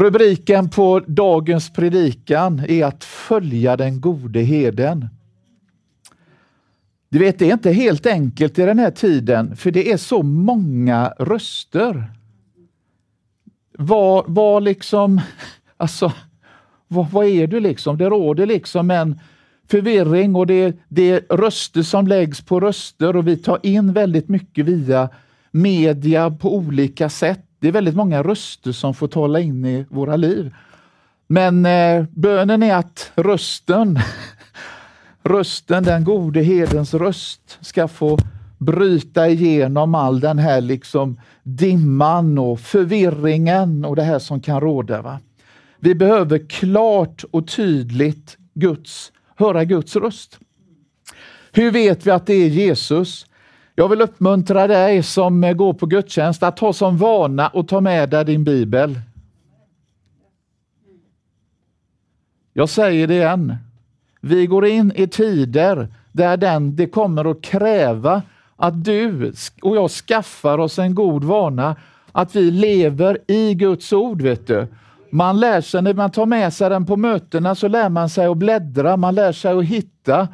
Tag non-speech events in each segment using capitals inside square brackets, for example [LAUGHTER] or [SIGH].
Rubriken på dagens predikan är att följa den gode heden. Du vet, det är inte helt enkelt i den här tiden, för det är så många röster. Vad, var liksom, [LAUGHS] alltså, vad, vad är du liksom? Det råder liksom en förvirring och det, det är röster som läggs på röster och vi tar in väldigt mycket via media på olika sätt. Det är väldigt många röster som får tala in i våra liv. Men eh, bönen är att rösten, [LAUGHS] rösten, den gode herdens röst, ska få bryta igenom all den här liksom dimman och förvirringen och det här som kan råda. Va? Vi behöver klart och tydligt Guds, höra Guds röst. Hur vet vi att det är Jesus? Jag vill uppmuntra dig som går på gudstjänst att ha som vana att ta med dig din bibel. Jag säger det igen. Vi går in i tider där den, det kommer att kräva att du och jag skaffar oss en god vana att vi lever i Guds ord. vet du. Man lär sig, när man tar med sig den på mötena så lär man sig att bläddra, man lär sig att hitta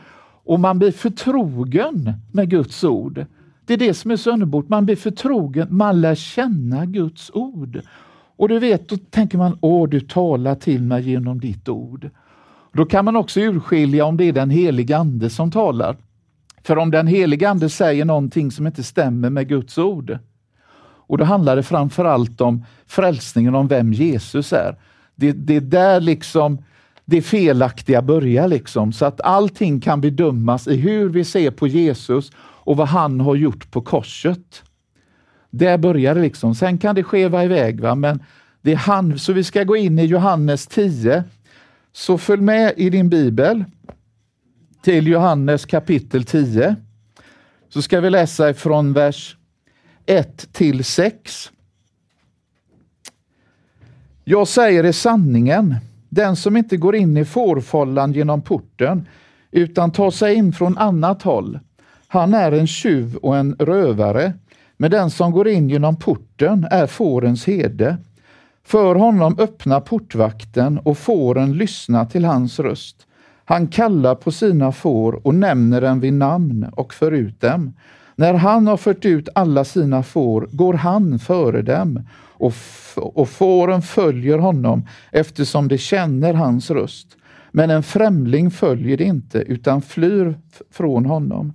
och man blir förtrogen med Guds ord. Det är det som är så underbart, man blir förtrogen, man lär känna Guds ord. Och du vet, då tänker man, åh du talar till mig genom ditt ord. Då kan man också urskilja om det är den helige Ande som talar. För om den helige Ande säger någonting som inte stämmer med Guds ord, och då handlar det framförallt om frälsningen, om vem Jesus är. Det, det är där liksom det felaktiga börjar. Liksom, så att allting kan bedömas i hur vi ser på Jesus och vad han har gjort på korset. Där börjar det liksom. Sen kan det skeva iväg, va? men det är han. Så vi ska gå in i Johannes 10. Så följ med i din bibel till Johannes kapitel 10. Så ska vi läsa ifrån vers 1 till 6. Jag säger i sanningen, den som inte går in i fårfållan genom porten utan tar sig in från annat håll, han är en tjuv och en rövare, men den som går in genom porten är fårens herde. För honom öppnar portvakten och fåren lyssna till hans röst. Han kallar på sina får och nämner dem vid namn och för ut dem. När han har fört ut alla sina får går han före dem och, och fåren följer honom eftersom de känner hans röst. Men en främling följer inte utan flyr från honom,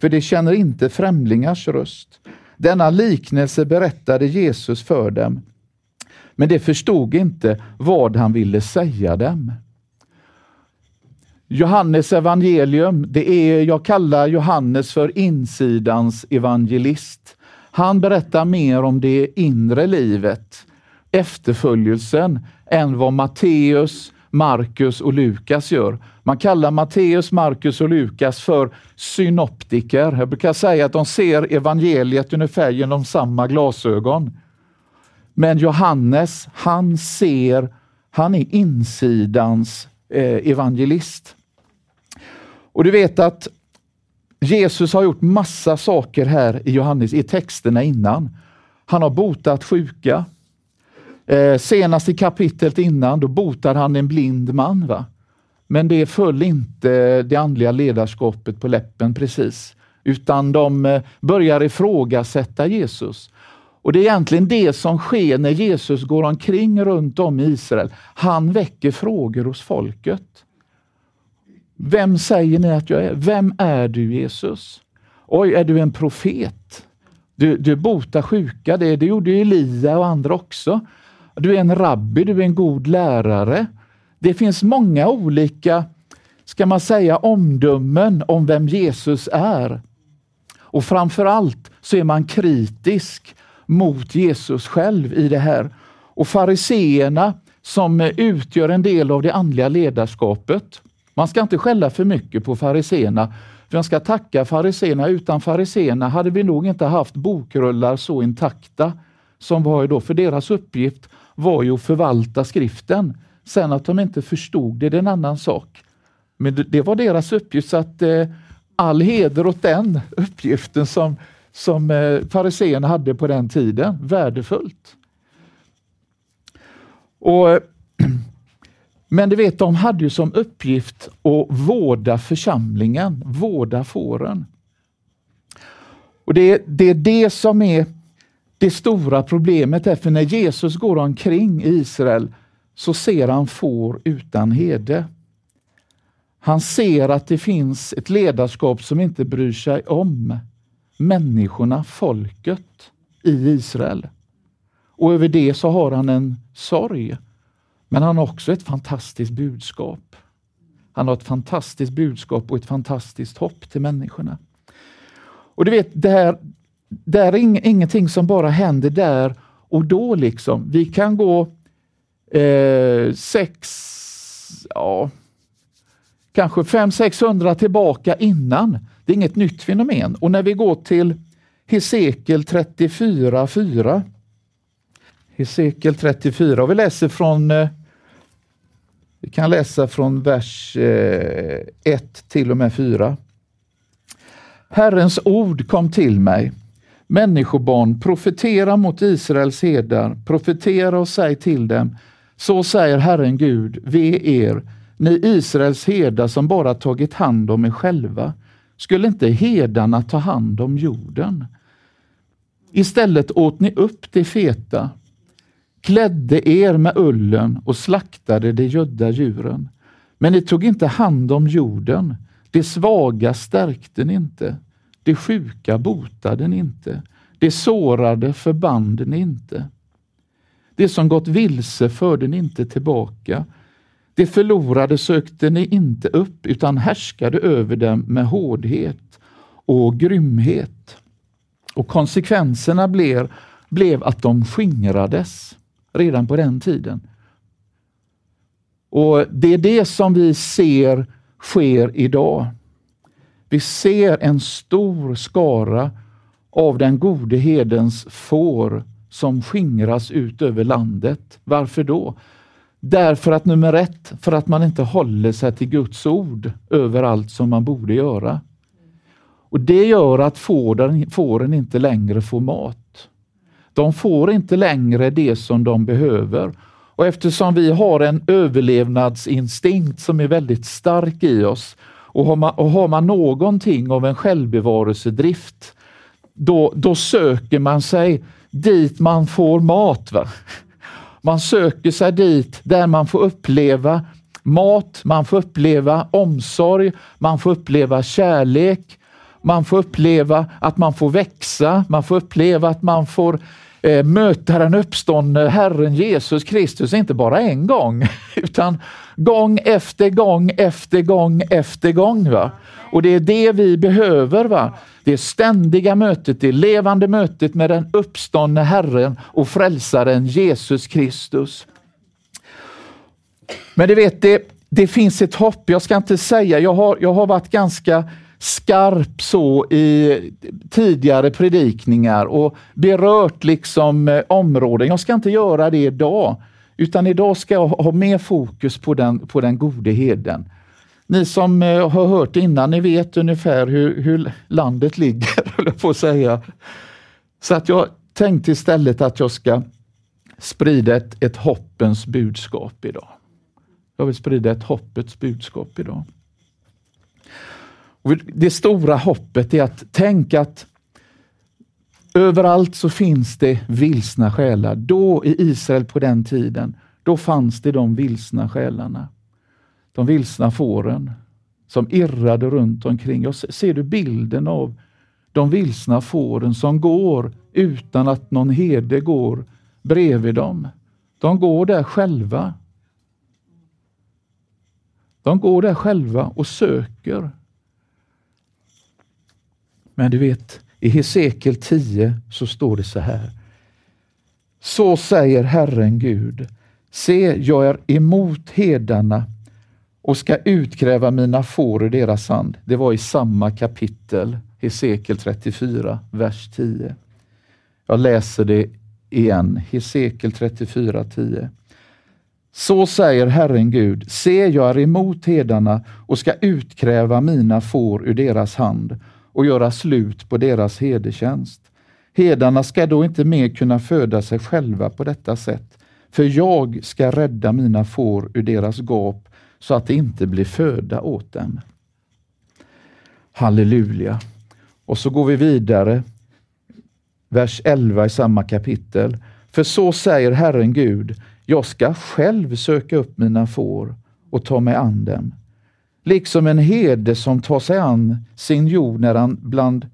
för de känner inte främlingars röst. Denna liknelse berättade Jesus för dem, men de förstod inte vad han ville säga dem. Johannes evangelium, det är, jag kallar Johannes för insidans evangelist. Han berättar mer om det inre livet, efterföljelsen, än vad Matteus, Markus och Lukas gör. Man kallar Matteus, Markus och Lukas för synoptiker. Jag brukar säga att de ser evangeliet ungefär genom samma glasögon. Men Johannes, han ser, han är insidans eh, evangelist. Och du vet att Jesus har gjort massa saker här i Johannes, i texterna innan. Han har botat sjuka. Eh, senast i kapitlet innan, då botar han en blind man. Va? Men det föll inte det andliga ledarskapet på läppen precis, utan de eh, börjar ifrågasätta Jesus. Och det är egentligen det som sker när Jesus går omkring runt om i Israel. Han väcker frågor hos folket. Vem säger ni att jag är? Vem är du Jesus? Oj, är du en profet? Du, du botar sjuka, det, det gjorde Elia och andra också. Du är en rabbi, du är en god lärare. Det finns många olika, ska man säga, omdömen om vem Jesus är. Och framför allt så är man kritisk mot Jesus själv i det här. Och fariseerna som utgör en del av det andliga ledarskapet, man ska inte skälla för mycket på fariseerna, för jag ska tacka fariseerna. Utan fariseerna hade vi nog inte haft bokrullar så intakta som var då, för deras uppgift var ju att förvalta skriften. Sen att de inte förstod det, det är en annan sak. Men det var deras uppgift, så att eh, all heder åt den uppgiften som, som eh, fariseerna hade på den tiden. Värdefullt. Och, [CLEARS THROAT] men du vet, de hade ju som uppgift att vårda församlingen, vårda fåren. Och det, det är det som är det stora problemet, är för när Jesus går omkring i Israel så ser han får utan hede. Han ser att det finns ett ledarskap som inte bryr sig om människorna, folket i Israel. Och över det så har han en sorg. Men han har också ett fantastiskt budskap. Han har ett fantastiskt budskap och ett fantastiskt hopp till människorna. Och du vet, det här, det är ingenting som bara händer där och då. liksom. Vi kan gå eh, sex, ja, kanske 500-600 tillbaka innan. Det är inget nytt fenomen. Och när vi går till Hesekiel 34.4. Hesekiel 34 och vi läser från eh, vi kan läsa från vers 1 eh, till och med 4. Herrens ord kom till mig. Människobarn, profetera mot Israels herdar, profetera och säg till dem, så säger Herren Gud, ve er, ni Israels herdar som bara tagit hand om er själva. Skulle inte herdarna ta hand om jorden? Istället åt ni upp det feta, klädde er med ullen och slaktade de gödda djuren. Men ni tog inte hand om jorden. De svaga stärkte ni inte. Det sjuka botade ni inte. Det sårade förband ni inte. Det som gått vilse förde ni inte tillbaka. Det förlorade sökte ni inte upp utan härskade över dem med hårdhet och grymhet. Och konsekvenserna blev, blev att de skingrades redan på den tiden. Och Det är det som vi ser sker idag. Vi ser en stor skara av den gode hedens får som skingras ut över landet. Varför då? Därför att nummer ett, för att man inte håller sig till Guds ord överallt som man borde göra. Och Det gör att fåren, fåren inte längre får mat. De får inte längre det som de behöver. Och eftersom vi har en överlevnadsinstinkt som är väldigt stark i oss och har man, och har man någonting av en självbevarelsedrift, då, då söker man sig dit man får mat. Va? Man söker sig dit där man får uppleva mat, man får uppleva omsorg, man får uppleva kärlek, man får uppleva att man får växa, man får uppleva att man får eh, möta den uppståndne Herren Jesus Kristus, inte bara en gång, [LAUGHS] utan gång efter gång efter gång efter gång. Va? Och det är det vi behöver. va? Det ständiga mötet, det levande mötet med den uppståndne Herren och frälsaren Jesus Kristus. Men du vet, det, det finns ett hopp. Jag ska inte säga, jag har, jag har varit ganska skarp så i tidigare predikningar och berört liksom eh, områden. Jag ska inte göra det idag, utan idag ska jag ha mer fokus på den, på den gode heden. Ni som eh, har hört innan, ni vet ungefär hur, hur landet ligger, [LAUGHS] höll jag på att säga. Så att jag tänkte istället att jag ska sprida ett, ett hoppens budskap idag. Jag vill sprida ett hoppets budskap idag. Det stora hoppet är att tänka att överallt så finns det vilsna själar. Då i Israel på den tiden, då fanns det de vilsna själarna. De vilsna fåren som irrade runt omkring. Och ser du bilden av de vilsna fåren som går utan att någon herde går bredvid dem. De går där själva. De går där själva och söker. Men du vet, i Hesekiel 10 så står det så här. Så säger Herren Gud. Se, jag är emot hedarna och ska utkräva mina får ur deras hand. Det var i samma kapitel, Hesekiel 34, vers 10. Jag läser det igen, Hesekiel 34, 10. Så säger Herren Gud, se jag är emot hedarna och ska utkräva mina får ur deras hand och göra slut på deras hedertjänst. Hedarna ska då inte mer kunna föda sig själva på detta sätt, för jag ska rädda mina får ur deras gap så att det inte blir föda åt dem. Halleluja. Och så går vi vidare. Vers 11 i samma kapitel. För så säger Herren Gud, jag ska själv söka upp mina får och ta mig an dem. Liksom en herde som tar sig an sin jord när han, bland,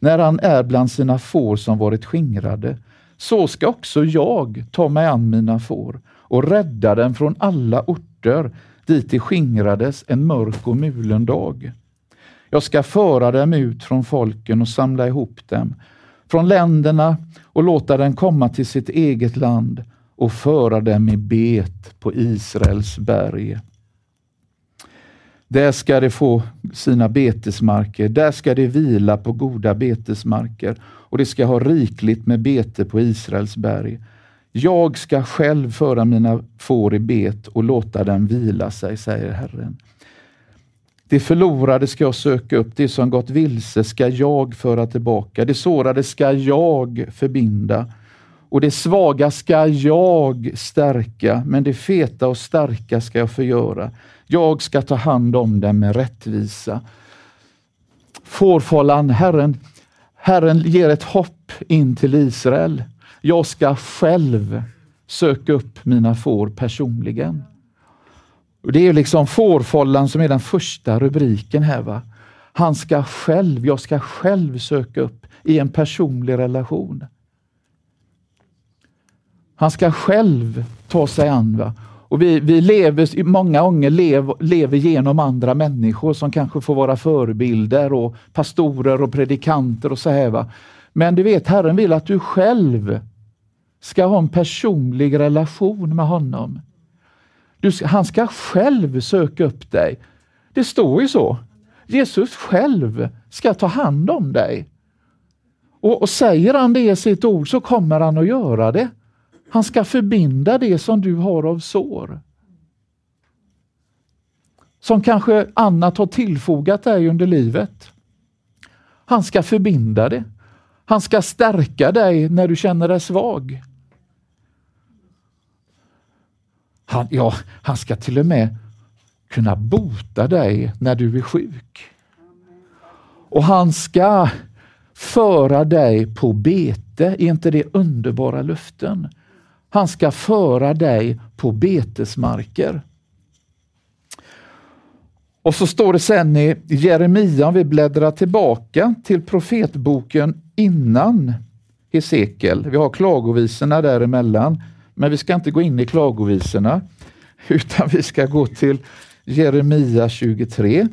när han är bland sina får som varit skingrade. Så ska också jag ta mig an mina får och rädda dem från alla orter dit de skingrades en mörk och mulen dag. Jag ska föra dem ut från folken och samla ihop dem från länderna och låta dem komma till sitt eget land och föra dem i bet på Israels berg. Där ska de få sina betesmarker, där ska de vila på goda betesmarker. Och de ska ha rikligt med bete på Israels berg. Jag ska själv föra mina får i bet och låta dem vila sig, säger Herren. Det förlorade ska jag söka upp, det som gått vilse ska jag föra tillbaka, det sårade ska jag förbinda och det svaga ska jag stärka, men det feta och starka ska jag förgöra. Jag ska ta hand om dem med rättvisa. Fårfållan, Herren, Herren ger ett hopp in till Israel. Jag ska själv söka upp mina får personligen. Och Det är liksom fårfållan som är den första rubriken här. Va? Han ska själv, jag ska själv söka upp i en personlig relation. Han ska själv ta sig an. Va? Och vi, vi lever många gånger lev, lever genom andra människor som kanske får vara förebilder och pastorer och predikanter och så här. Va? Men du vet, Herren vill att du själv ska ha en personlig relation med honom. Du, han ska själv söka upp dig. Det står ju så. Jesus själv ska ta hand om dig. Och, och Säger han det i sitt ord så kommer han att göra det. Han ska förbinda det som du har av sår. Som kanske annat har tillfogat dig under livet. Han ska förbinda det. Han ska stärka dig när du känner dig svag. Han, ja, han ska till och med kunna bota dig när du är sjuk. Och han ska föra dig på bete. Är inte det underbara luften? Han ska föra dig på betesmarker. Och så står det sen i Jeremia, om vi bläddrar tillbaka till profetboken innan Hesekiel. Vi har klagovisorna däremellan, men vi ska inte gå in i klagovisorna, [LAUGHS] utan vi ska gå till Jeremia 23.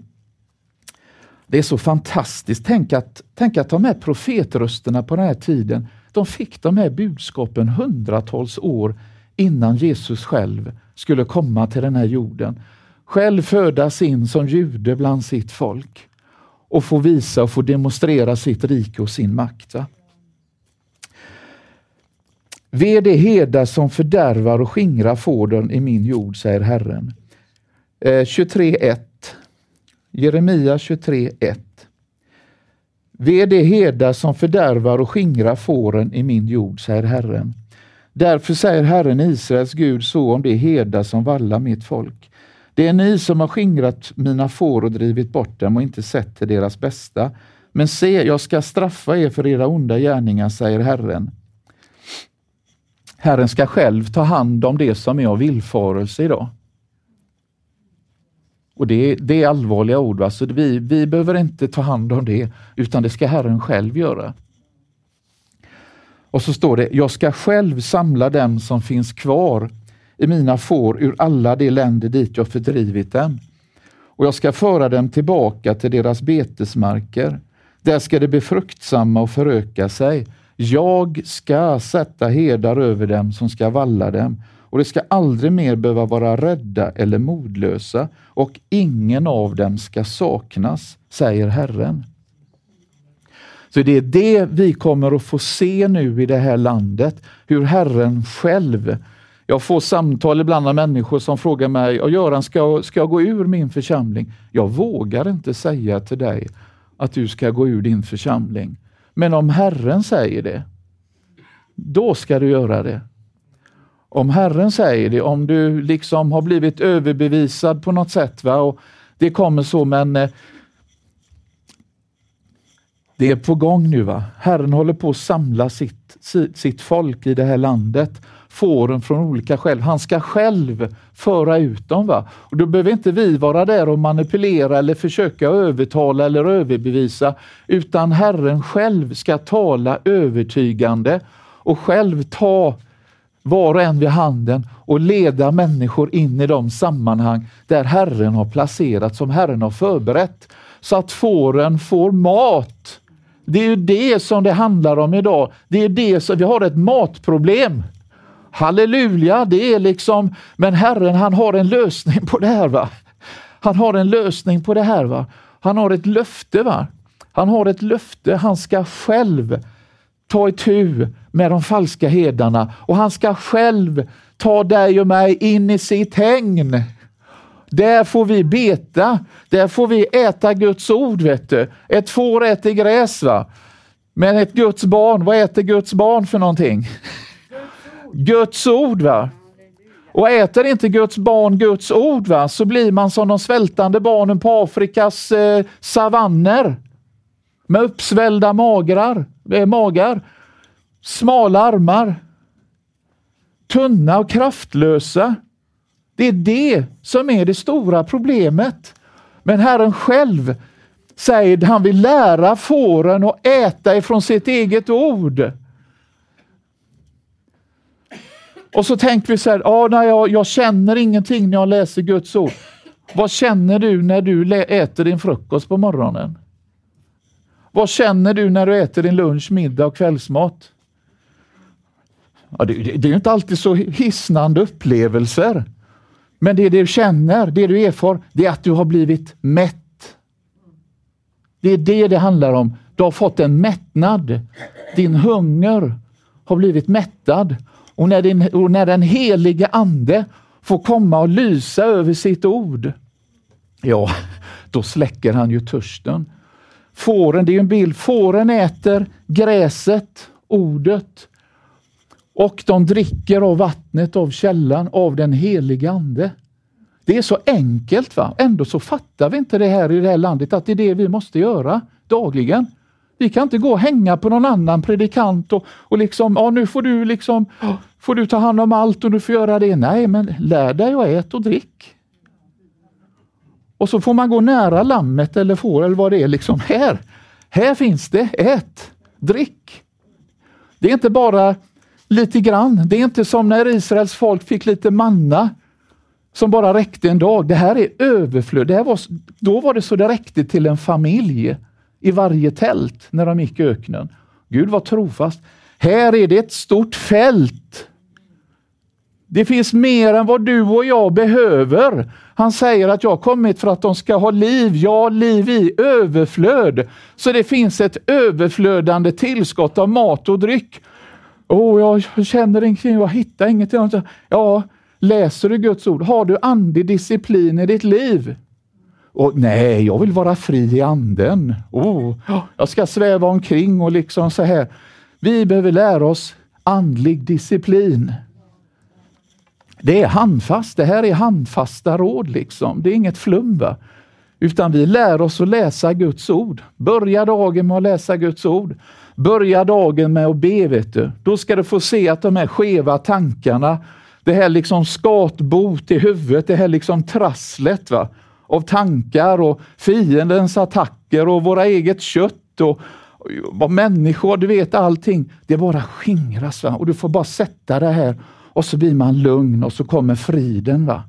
Det är så fantastiskt. Tänk att, tänk att ta med profetrösterna på den här tiden de fick de här budskapen hundratals år innan Jesus själv skulle komma till den här jorden. Själv födas in som jude bland sitt folk och få visa och få demonstrera sitt rike och sin makt. Ve det herdar som fördärvar och skingrar fåren i min jord, säger Herren. Eh, 23.1 Jeremia 23.1 Ve det herdar som fördärvar och skingrar fåren i min jord, säger Herren. Därför säger Herren Israels Gud så om det herdar som vallar mitt folk. Det är ni som har skingrat mina får och drivit bort dem och inte sett till deras bästa. Men se, jag ska straffa er för era onda gärningar, säger Herren. Herren ska själv ta hand om det som är av villfarelse idag. Och det, det är allvarliga ord. Va? Så vi, vi behöver inte ta hand om det, utan det ska Herren själv göra. Och så står det, jag ska själv samla dem som finns kvar i mina får ur alla de länder dit jag fördrivit dem. Och jag ska föra dem tillbaka till deras betesmarker. Där ska de bli fruktsamma och föröka sig. Jag ska sätta herdar över dem som ska valla dem och de ska aldrig mer behöva vara rädda eller modlösa och ingen av dem ska saknas, säger Herren. Så det är det vi kommer att få se nu i det här landet, hur Herren själv jag får samtal ibland av människor som frågar mig, Göran, ska jag, ska jag gå ur min församling? Jag vågar inte säga till dig att du ska gå ur din församling. Men om Herren säger det, då ska du göra det. Om Herren säger det, om du liksom har blivit överbevisad på något sätt. Va? Och det kommer så, men eh, det är på gång nu. va. Herren håller på att samla sitt, sitt folk i det här landet. Fåren från olika skäl. Han ska själv föra ut dem. Va? Och Då behöver inte vi vara där och manipulera eller försöka övertala eller överbevisa, utan Herren själv ska tala övertygande och själv ta var och en vid handen och leda människor in i de sammanhang där Herren har placerat, som Herren har förberett, så att fåren får mat. Det är ju det som det handlar om idag. Det är det som, vi har ett matproblem. Halleluja, det är liksom, men Herren han har en lösning på det här. va. Han har en lösning på det här. va. Han har ett löfte. va. Han har ett löfte, han ska själv ta itu med de falska hedarna och han ska själv ta dig och mig in i sitt hägn. Där får vi beta, där får vi äta Guds ord. Vet du. Ett får äter gräs, va? men ett Guds barn, vad äter Guds barn för någonting? Guds ord. va? Och äter inte Guds barn Guds ord va, så blir man som de svältande barnen på Afrikas eh, savanner med uppsvällda magrar, magar, smala armar, tunna och kraftlösa. Det är det som är det stora problemet. Men Herren själv säger att han vill lära fåren att äta ifrån sitt eget ord. Och så tänker vi så här, ah, nej, jag, jag känner ingenting när jag läser Guds ord. Vad känner du när du äter din frukost på morgonen? Vad känner du när du äter din lunch, middag och kvällsmat? Ja, det, det, det är inte alltid så hisnande upplevelser. Men det du känner, det du erfar, det är att du har blivit mätt. Det är det det handlar om. Du har fått en mättnad. Din hunger har blivit mättad. Och när, din, och när den helige Ande får komma och lysa över sitt ord, ja, då släcker han ju törsten. Fåren, det är en bild, fåren äter gräset, ordet, och de dricker av vattnet av källan av den helige Ande. Det är så enkelt, va? ändå så fattar vi inte det här i det här landet, att det är det vi måste göra dagligen. Vi kan inte gå och hänga på någon annan predikant och, och liksom, ja nu får du liksom, får du ta hand om allt och du får göra det. Nej, men lär dig att äta och drick. Och så får man gå nära lammet eller får eller vad det är. Liksom. Här, här finns det, ät, drick. Det är inte bara lite grann. Det är inte som när Israels folk fick lite manna som bara räckte en dag. Det här är överflöd. Det här var, då var det så det räckte till en familj i varje tält när de gick i öknen. Gud var trofast. Här är det ett stort fält. Det finns mer än vad du och jag behöver. Han säger att jag har kommit för att de ska ha liv, ja, liv i överflöd. Så det finns ett överflödande tillskott av mat och dryck. Oh, jag känner ingenting, jag hittar ingenting. Ja, läser du Guds ord? Har du andlig disciplin i ditt liv? Och nej, jag vill vara fri i anden. Oh, jag ska sväva omkring och liksom så här. Vi behöver lära oss andlig disciplin. Det är handfast. Det här är handfasta råd. liksom. Det är inget flum. Va? Utan vi lär oss att läsa Guds ord. Börja dagen med att läsa Guds ord. Börja dagen med att be. Vet du. Då ska du få se att de här skeva tankarna, det här liksom skatbot i huvudet, det här liksom trasslet. Va? av tankar och fiendens attacker och våra eget kött och, vad människor, du vet allting. Det bara skingras va? och du får bara sätta det här och så blir man lugn och så kommer friden. va.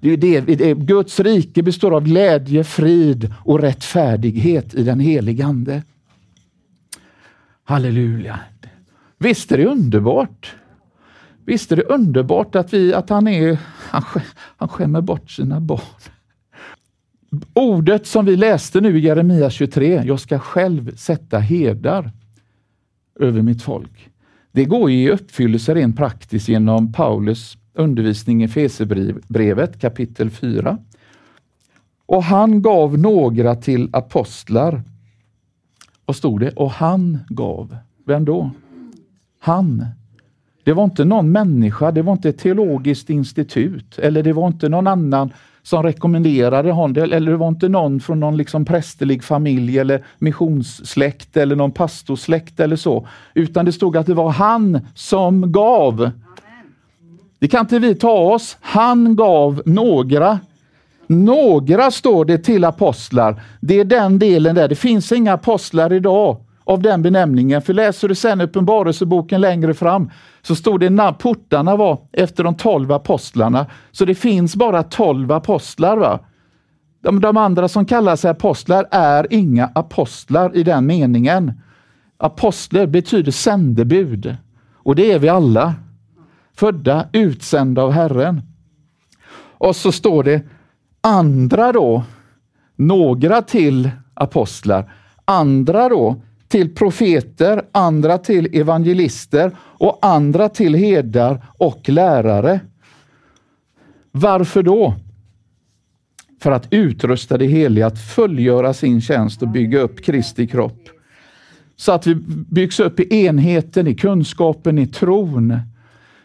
Det är det, det, Guds rike består av glädje, frid och rättfärdighet i den helige Ande. Halleluja! Visst är det underbart? Visst är det underbart att, vi, att han, är, han, han skämmer bort sina barn. Ordet som vi läste nu i Jeremia 23, jag ska själv sätta herdar över mitt folk. Det går i uppfyllelse rent praktiskt genom Paulus undervisning i Fesebrevet kapitel 4. Och han gav några till apostlar. Vad stod det? Och han gav. Vem då? Han. Det var inte någon människa, det var inte ett teologiskt institut eller det var inte någon annan som rekommenderade honom, eller det var inte någon från någon liksom prästerlig familj eller missionssläkt eller någon pastorsläkt eller så, utan det stod att det var han som gav. Det kan inte vi ta oss. Han gav några. Några står det till apostlar. Det är den delen där. Det finns inga apostlar idag av den benämningen. För läser du sen Uppenbarelseboken längre fram så stod det när portarna var efter de tolv apostlarna. Så det finns bara tolv apostlar. Va? De, de andra som kallar sig apostlar är inga apostlar i den meningen. Apostlar betyder sändebud och det är vi alla. Födda, utsända av Herren. Och så står det andra då, några till apostlar, andra då till profeter, andra till evangelister och andra till herdar och lärare. Varför då? För att utrusta det heliga att fullgöra sin tjänst och bygga upp Kristi kropp. Så att vi byggs upp i enheten, i kunskapen, i tron.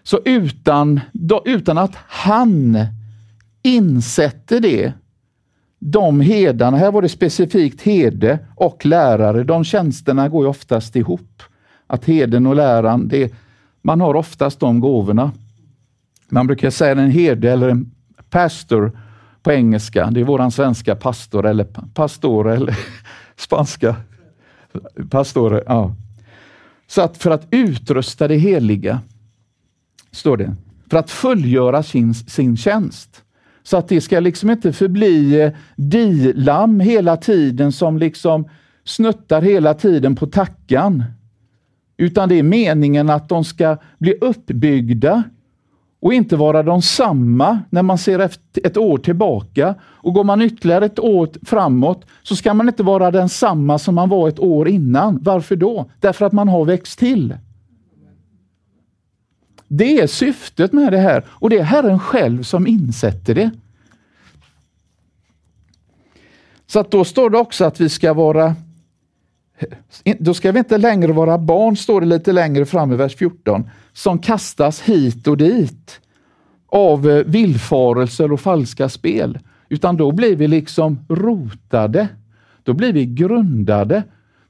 Så utan, då, utan att han insätter det de hedarna, här var det specifikt herde och lärare, de tjänsterna går ju oftast ihop. Att heden och läran, det, man har oftast de gåvorna. Man brukar säga en herde eller en pastor på engelska. Det är våran svenska pastor eller pastor eller [LAUGHS] spanska pastorer. Ja. Så att för att utrusta det heliga, står det, för att fullgöra sin, sin tjänst. Så att det ska liksom inte förbli eh, dilam hela tiden som liksom snuttar hela tiden på tackan. Utan det är meningen att de ska bli uppbyggda och inte vara de samma när man ser ett år tillbaka. Och går man ytterligare ett år framåt så ska man inte vara densamma som man var ett år innan. Varför då? Därför att man har växt till. Det är syftet med det här och det är Herren själv som insätter det. Så att då står det också att vi ska vara då ska vi inte längre vara barn, står det lite längre fram i vers 14, som kastas hit och dit av eh, villfarelser och falska spel. Utan då blir vi liksom rotade. Då blir vi grundade.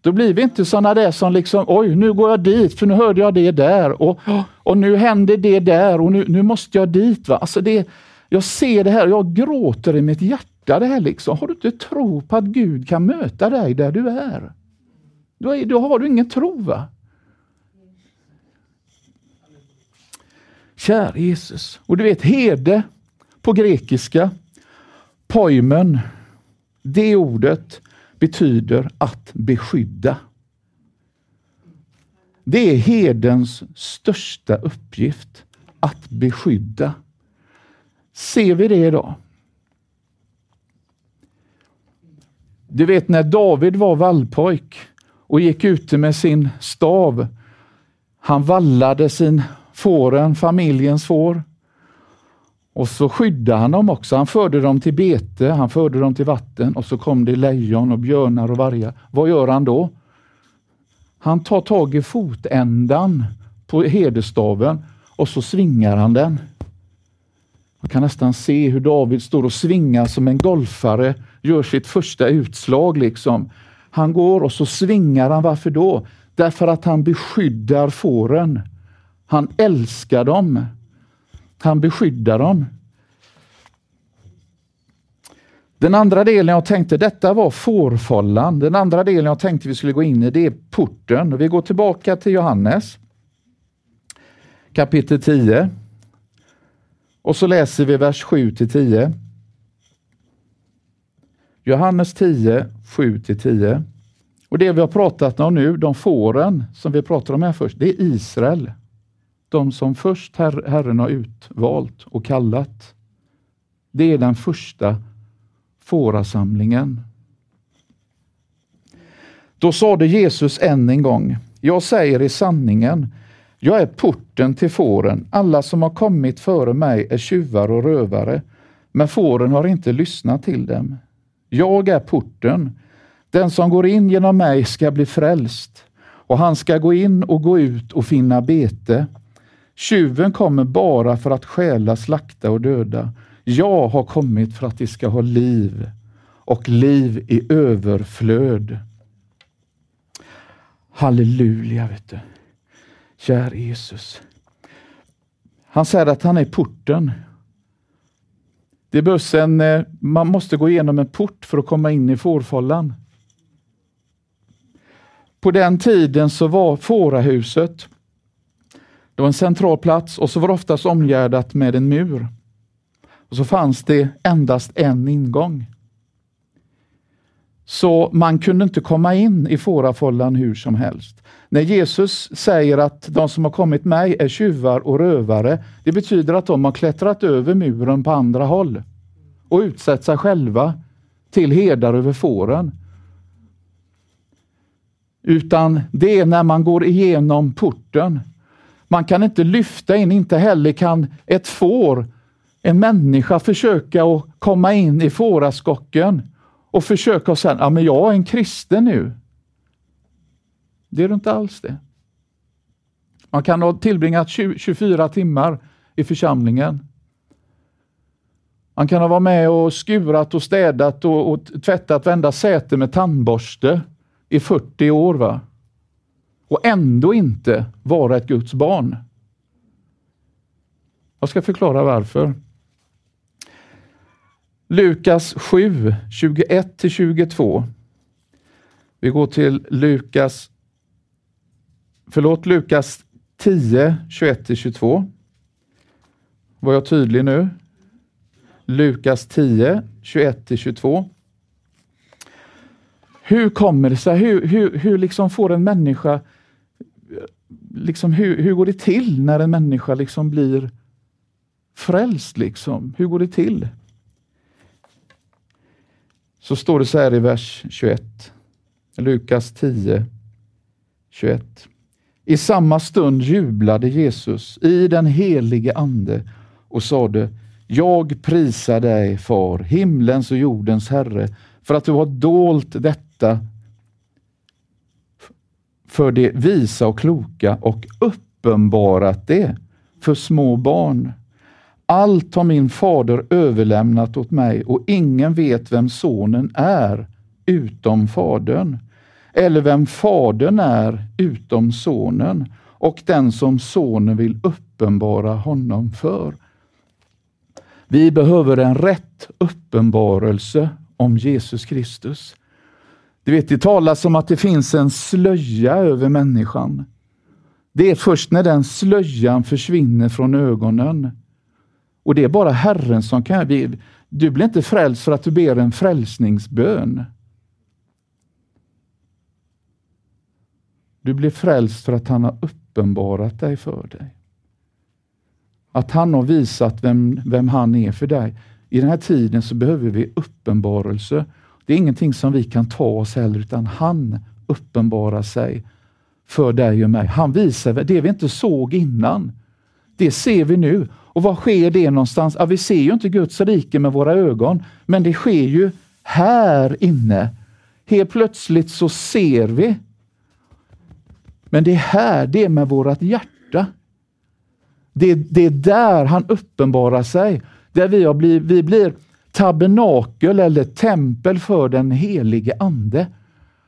Då blir vi inte sådana där som liksom, oj, nu går jag dit för nu hörde jag det där och, och nu händer det där och nu, nu måste jag dit. Va? Alltså det, jag ser det här, jag gråter i mitt hjärta. det här liksom. Har du inte tro på att Gud kan möta dig där du är? Då, är, då har du ingen tro. va? Kära Jesus. Och du vet, herde på grekiska, poimen, det ordet betyder att beskydda. Det är herdens största uppgift, att beskydda. Ser vi det idag? Du vet när David var vallpojk och gick ute med sin stav. Han vallade sin fåren, familjens får. Och så skyddade han dem också. Han förde dem till bete, han förde dem till vatten och så kom det lejon och björnar och vargar. Vad gör han då? Han tar tag i fotändan på herdestaven och så svingar han den. Man kan nästan se hur David står och svingar som en golfare gör sitt första utslag. liksom. Han går och så svingar han. Varför då? Därför att han beskyddar fåren. Han älskar dem. Han beskyddar dem. Den andra delen jag tänkte, detta var fårfållan. Den andra delen jag tänkte vi skulle gå in i, det är porten. Vi går tillbaka till Johannes kapitel 10. Och så läser vi vers 7 till 10. Johannes 10, 7 till 10. Och det vi har pratat om nu, de fåren som vi pratar om här först, det är Israel. De som först her Herren har utvalt och kallat. Det är den första fårasamlingen. Då sade Jesus än en gång, jag säger i sanningen, jag är porten till fåren. Alla som har kommit före mig är tjuvar och rövare, men fåren har inte lyssnat till dem. Jag är porten. Den som går in genom mig ska bli frälst och han ska gå in och gå ut och finna bete. Tjuven kommer bara för att stjäla, slakta och döda. Jag har kommit för att de ska ha liv och liv i överflöd. Halleluja, vet du. Kär Jesus. Han säger att han är porten. Det behövs en, eh, man måste gå igenom en port för att komma in i fårfållan. På den tiden så var fårahuset det var en central plats och så var det oftast omgärdat med en mur. Och så fanns det endast en ingång. Så man kunde inte komma in i fårafållan hur som helst. När Jesus säger att de som har kommit mig är tjuvar och rövare, det betyder att de har klättrat över muren på andra håll och utsett sig själva till herdar över fåren. Utan det är när man går igenom porten. Man kan inte lyfta in, inte heller kan ett får, en människa försöka att komma in i fåraskocken och försöka säga, ja men jag är en kristen nu. Det är du inte alls det. Man kan ha tillbringat 24 timmar i församlingen. Man kan ha varit med och skurat och städat och, och tvättat varenda säte med tandborste i 40 år. va? Och ändå inte vara ett Guds barn. Jag ska förklara varför. Lukas 7, 21-22. Vi går till Lukas, förlåt, Lukas 10, 21-22. Var jag tydlig nu? Lukas 10, 21-22. Hur kommer det sig? Hur, hur, hur liksom får en människa, liksom hur, hur går det till när en människa liksom blir frälst? Liksom? Hur går det till? Så står det så här i vers 21. Lukas 10, 21. I samma stund jublade Jesus i den helige Ande och sade Jag prisar dig, Far, himlens och jordens Herre, för att du har dolt detta för det visa och kloka och uppenbarat det för små barn. Allt har min fader överlämnat åt mig och ingen vet vem sonen är utom fadern, eller vem fadern är utom sonen och den som sonen vill uppenbara honom för. Vi behöver en rätt uppenbarelse om Jesus Kristus. Du vet, det talas om att det finns en slöja över människan. Det är först när den slöjan försvinner från ögonen och det är bara Herren som kan... Du blir inte frälst för att du ber en frälsningsbön. Du blir frälst för att han har uppenbarat dig för dig. Att han har visat vem, vem han är för dig. I den här tiden så behöver vi uppenbarelse. Det är ingenting som vi kan ta oss heller, utan han uppenbarar sig för dig och mig. Han visar det vi inte såg innan. Det ser vi nu. Och var sker det någonstans? Ja, vi ser ju inte Guds rike med våra ögon, men det sker ju här inne. Helt plötsligt så ser vi. Men det är här, det är med vårt hjärta. Det, det är där han uppenbarar sig. Där vi, har blivit, vi blir tabernakel eller tempel för den helige Ande.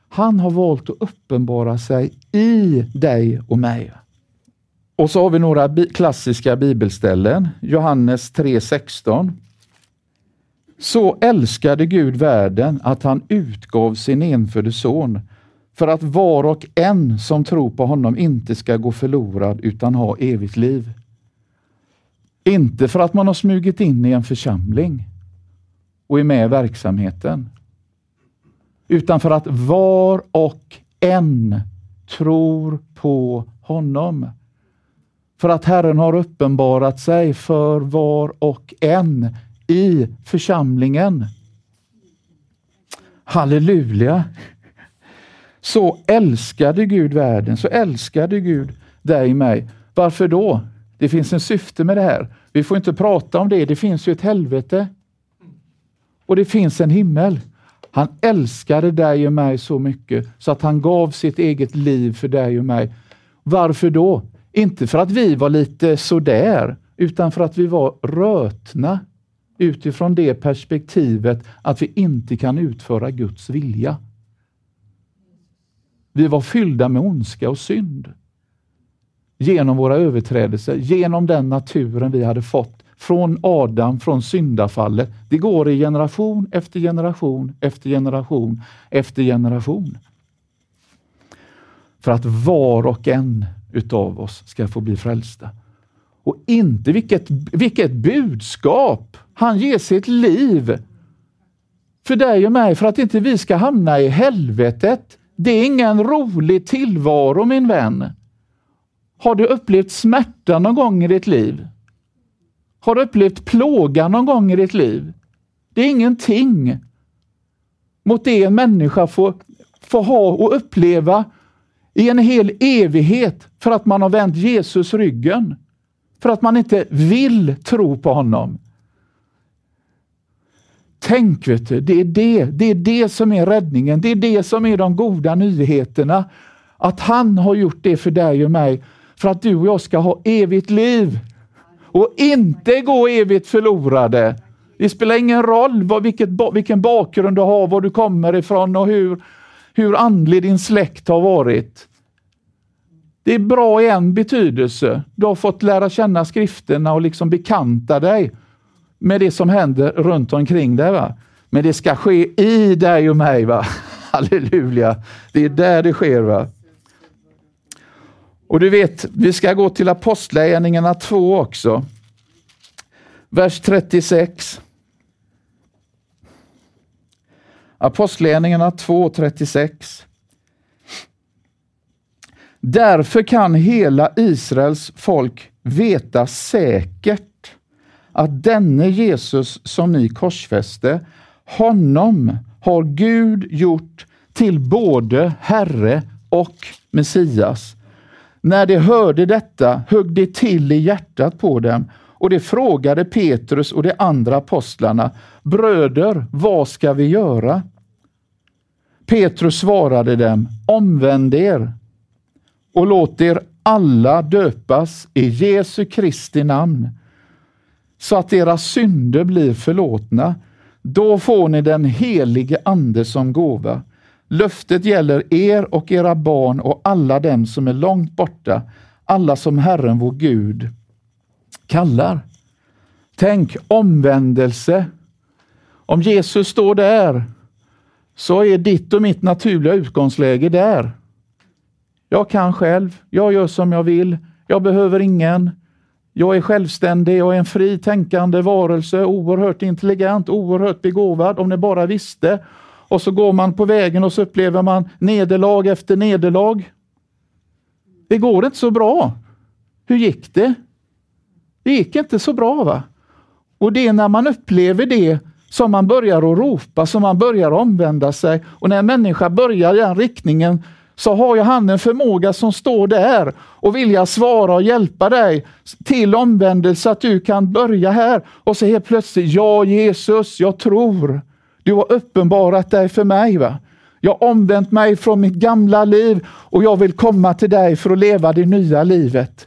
Han har valt att uppenbara sig i dig och mig. Och så har vi några bi klassiska bibelställen. Johannes 3.16. Så älskade Gud världen att han utgav sin enfödde son för att var och en som tror på honom inte ska gå förlorad utan ha evigt liv. Inte för att man har smugit in i en församling och är med i verksamheten, utan för att var och en tror på honom. För att Herren har uppenbarat sig för var och en i församlingen. Halleluja! Så älskade Gud världen, så älskade Gud dig och mig. Varför då? Det finns en syfte med det här. Vi får inte prata om det. Det finns ju ett helvete. Och det finns en himmel. Han älskade dig och mig så mycket så att han gav sitt eget liv för dig och mig. Varför då? Inte för att vi var lite sådär, utan för att vi var rötna utifrån det perspektivet att vi inte kan utföra Guds vilja. Vi var fyllda med ondska och synd. Genom våra överträdelser, genom den naturen vi hade fått från Adam, från syndafallet. Det går i generation efter generation efter generation efter generation. För att var och en utav oss ska få bli frälsta. Och inte vilket, vilket budskap! Han ger sitt liv för dig och mig för att inte vi ska hamna i helvetet. Det är ingen rolig tillvaro min vän. Har du upplevt smärta någon gång i ditt liv? Har du upplevt plåga någon gång i ditt liv? Det är ingenting mot det en människa får, får ha och uppleva i en hel evighet för att man har vänt Jesus ryggen. För att man inte vill tro på honom. Tänk, vet du, det är det, det är det som är räddningen. Det är det som är de goda nyheterna. Att han har gjort det för dig och mig för att du och jag ska ha evigt liv och inte gå evigt förlorade. Det spelar ingen roll vad, vilket, vilken bakgrund du har, var du kommer ifrån och hur, hur andlig din släkt har varit. Det är bra i en betydelse. Du har fått lära känna skrifterna och liksom bekanta dig med det som händer runt omkring dig. Va? Men det ska ske i dig och mig. Va? [LAUGHS] Halleluja! Det är där det sker. Va? Och du vet, vi ska gå till Apostlagärningarna 2 också. Vers 36. Apostlagärningarna 2.36. Därför kan hela Israels folk veta säkert att denne Jesus som ni korsfäste, honom har Gud gjort till både Herre och Messias. När de hörde detta högg det till i hjärtat på dem och de frågade Petrus och de andra apostlarna, Bröder, vad ska vi göra? Petrus svarade dem, omvänd er och låt er alla döpas i Jesu Kristi namn så att era synder blir förlåtna. Då får ni den helige Ande som gåva. Löftet gäller er och era barn och alla dem som är långt borta, alla som Herren vår Gud kallar. Tänk omvändelse. Om Jesus står där så är ditt och mitt naturliga utgångsläge där. Jag kan själv, jag gör som jag vill, jag behöver ingen. Jag är självständig, jag är en fri tänkande varelse, oerhört intelligent, oerhört begåvad, om ni bara visste. Och så går man på vägen och så upplever man nederlag efter nederlag. Det går inte så bra. Hur gick det? Det gick inte så bra. va? Och det är när man upplever det som man börjar att ropa, som man börjar omvända sig. Och när en människa börjar i den riktningen så har ju han en förmåga som står där och vilja svara och hjälpa dig till omvändelse så att du kan börja här. Och så helt plötsligt, ja Jesus, jag tror. Du har uppenbarat dig för mig. va? Jag har omvänt mig från mitt gamla liv och jag vill komma till dig för att leva det nya livet.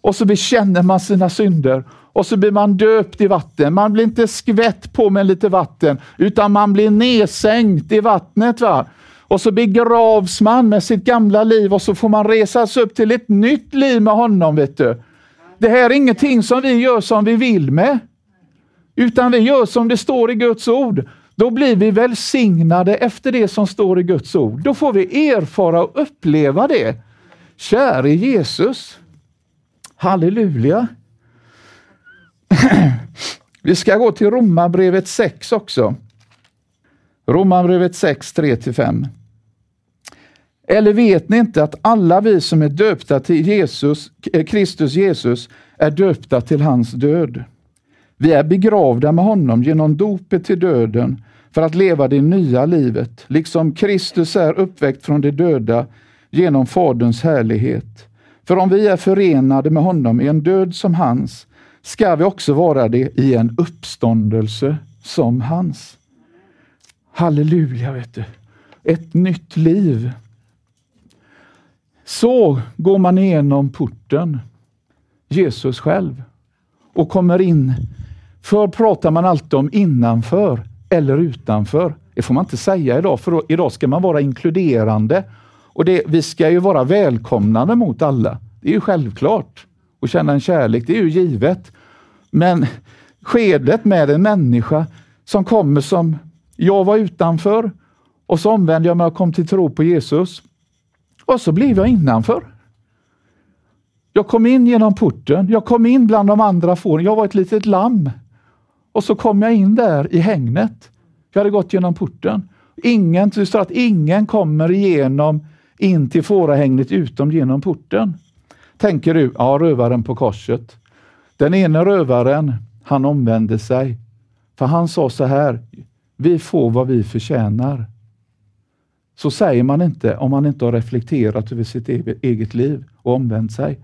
Och så bekänner man sina synder och så blir man döpt i vatten. Man blir inte skvätt på med lite vatten, utan man blir nedsänkt i vattnet. va? Och så begravs man med sitt gamla liv och så får man resas upp till ett nytt liv med honom. vet du. Det här är ingenting som vi gör som vi vill med, utan vi gör som det står i Guds ord. Då blir vi välsignade efter det som står i Guds ord. Då får vi erfara och uppleva det. Käre Jesus. Halleluja. [CLEARS THROAT] Vi ska gå till Romarbrevet 6 också. Romarbrevet 6, 3-5. Eller vet ni inte att alla vi som är döpta till Jesus, eh, Kristus Jesus är döpta till hans död? Vi är begravda med honom genom dopet till döden för att leva det nya livet, liksom Kristus är uppväckt från de döda genom Faderns härlighet. För om vi är förenade med honom i en död som hans, ska vi också vara det i en uppståndelse som hans. Halleluja, vet du. Ett nytt liv. Så går man igenom porten, Jesus själv, och kommer in. För pratar man alltid om innanför eller utanför. Det får man inte säga idag, för idag ska man vara inkluderande. Och det, Vi ska ju vara välkomnande mot alla. Det är ju självklart. Och känna en kärlek, det är ju givet. Men skedet med en människa som kommer som, jag var utanför och så omvände jag mig och kom till tro på Jesus. Och så blev jag innanför. Jag kom in genom porten, jag kom in bland de andra fåren. Jag var ett litet lamm. Och så kom jag in där i hängnet. Jag hade gått genom porten. Ingen, det står att ingen kommer igenom in till fårahägnet utom genom porten. Tänker du, ja, rövaren på korset. Den ene rövaren, han omvände sig. För han sa så här, vi får vad vi förtjänar. Så säger man inte om man inte har reflekterat över sitt eget liv och omvänt sig.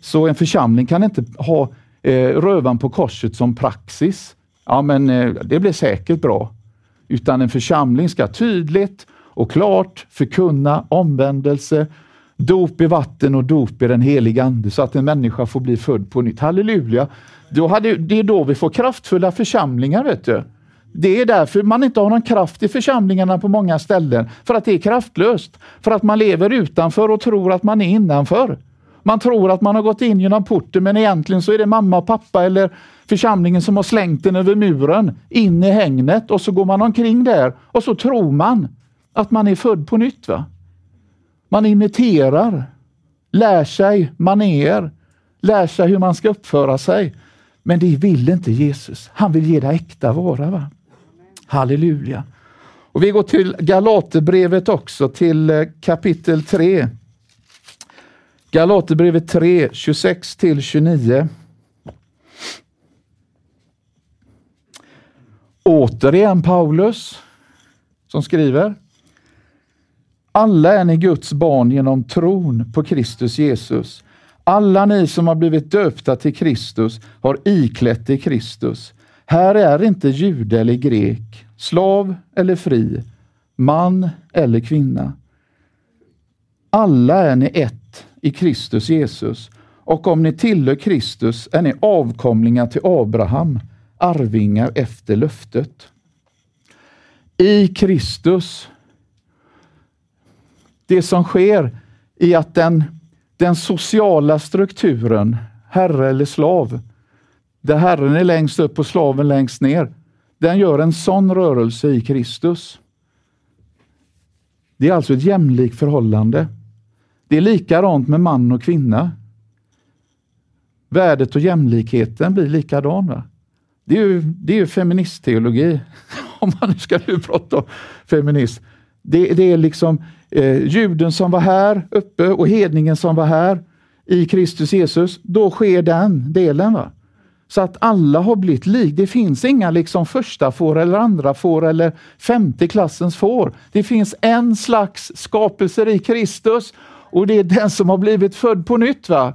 Så en församling kan inte ha Eh, rövan på korset som praxis. Ja, men eh, det blir säkert bra. Utan en församling ska tydligt och klart förkunna omvändelse, dop i vatten och dop i den heliga Ande så att en människa får bli född på nytt. Halleluja! Då hade, det är då vi får kraftfulla församlingar. vet du. Det är därför man inte har någon kraft i församlingarna på många ställen. För att det är kraftlöst. För att man lever utanför och tror att man är innanför. Man tror att man har gått in genom porten men egentligen så är det mamma och pappa eller församlingen som har slängt den över muren in i hängnet och så går man omkring där och så tror man att man är född på nytt. va? Man imiterar, lär sig maner, lär sig hur man ska uppföra sig. Men det vill inte Jesus. Han vill ge dig äkta vara. Va? Halleluja. Och Vi går till Galaterbrevet också, till eh, kapitel 3. Galaterbrevet 3, 26 till 29. Återigen Paulus som skriver. Alla är ni Guds barn genom tron på Kristus Jesus. Alla ni som har blivit döpta till Kristus har iklätt i Kristus. Här är inte jude eller grek, slav eller fri, man eller kvinna. Alla är ni ett i Kristus Jesus och om ni tillhör Kristus är ni avkomlingar till Abraham, arvingar efter löftet. I Kristus. Det som sker i att den, den sociala strukturen, herre eller slav, där Herren är längst upp och slaven längst ner, den gör en sån rörelse i Kristus. Det är alltså ett jämlikt förhållande. Det är likadant med man och kvinna. Värdet och jämlikheten blir likadan. Va? Det är ju, det är ju feministteologi, [LAUGHS] om man nu ska nu prata om feminism. Det, det är liksom eh, juden som var här uppe och hedningen som var här i Kristus Jesus. Då sker den delen. Va? Så att alla har blivit lik. Det finns inga liksom första får eller andra får eller femte klassens får. Det finns en slags skapelser i Kristus och det är den som har blivit född på nytt. va?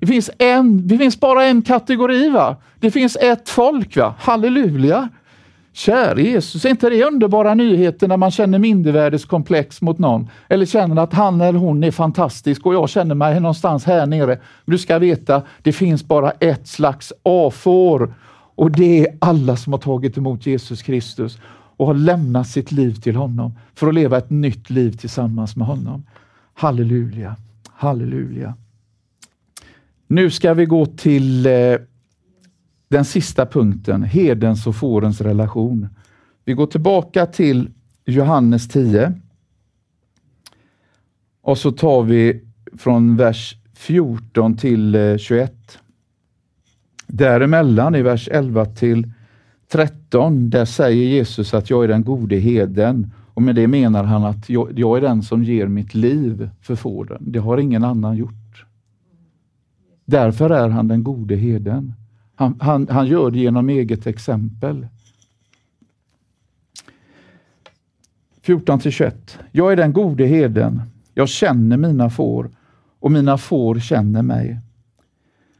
Det finns, en, det finns bara en kategori. va? Det finns ett folk. va? Halleluja! Käre Jesus, är inte det underbara nyheter när man känner mindervärdeskomplex mot någon? Eller känner att han eller hon är fantastisk och jag känner mig någonstans här nere. Du ska veta, det finns bara ett slags A-får och det är alla som har tagit emot Jesus Kristus och har lämnat sitt liv till honom för att leva ett nytt liv tillsammans med honom. Halleluja, halleluja. Nu ska vi gå till eh, den sista punkten, hedens och fårens relation. Vi går tillbaka till Johannes 10. Och så tar vi från vers 14 till eh, 21. Däremellan i vers 11 till 13, där säger Jesus att jag är den gode heden och med det menar han att jag, jag är den som ger mitt liv för fåren. Det har ingen annan gjort. Därför är han den gode heden. Han, han, han gör det genom eget exempel. 14 21. Jag är den gode heden. Jag känner mina får och mina får känner mig.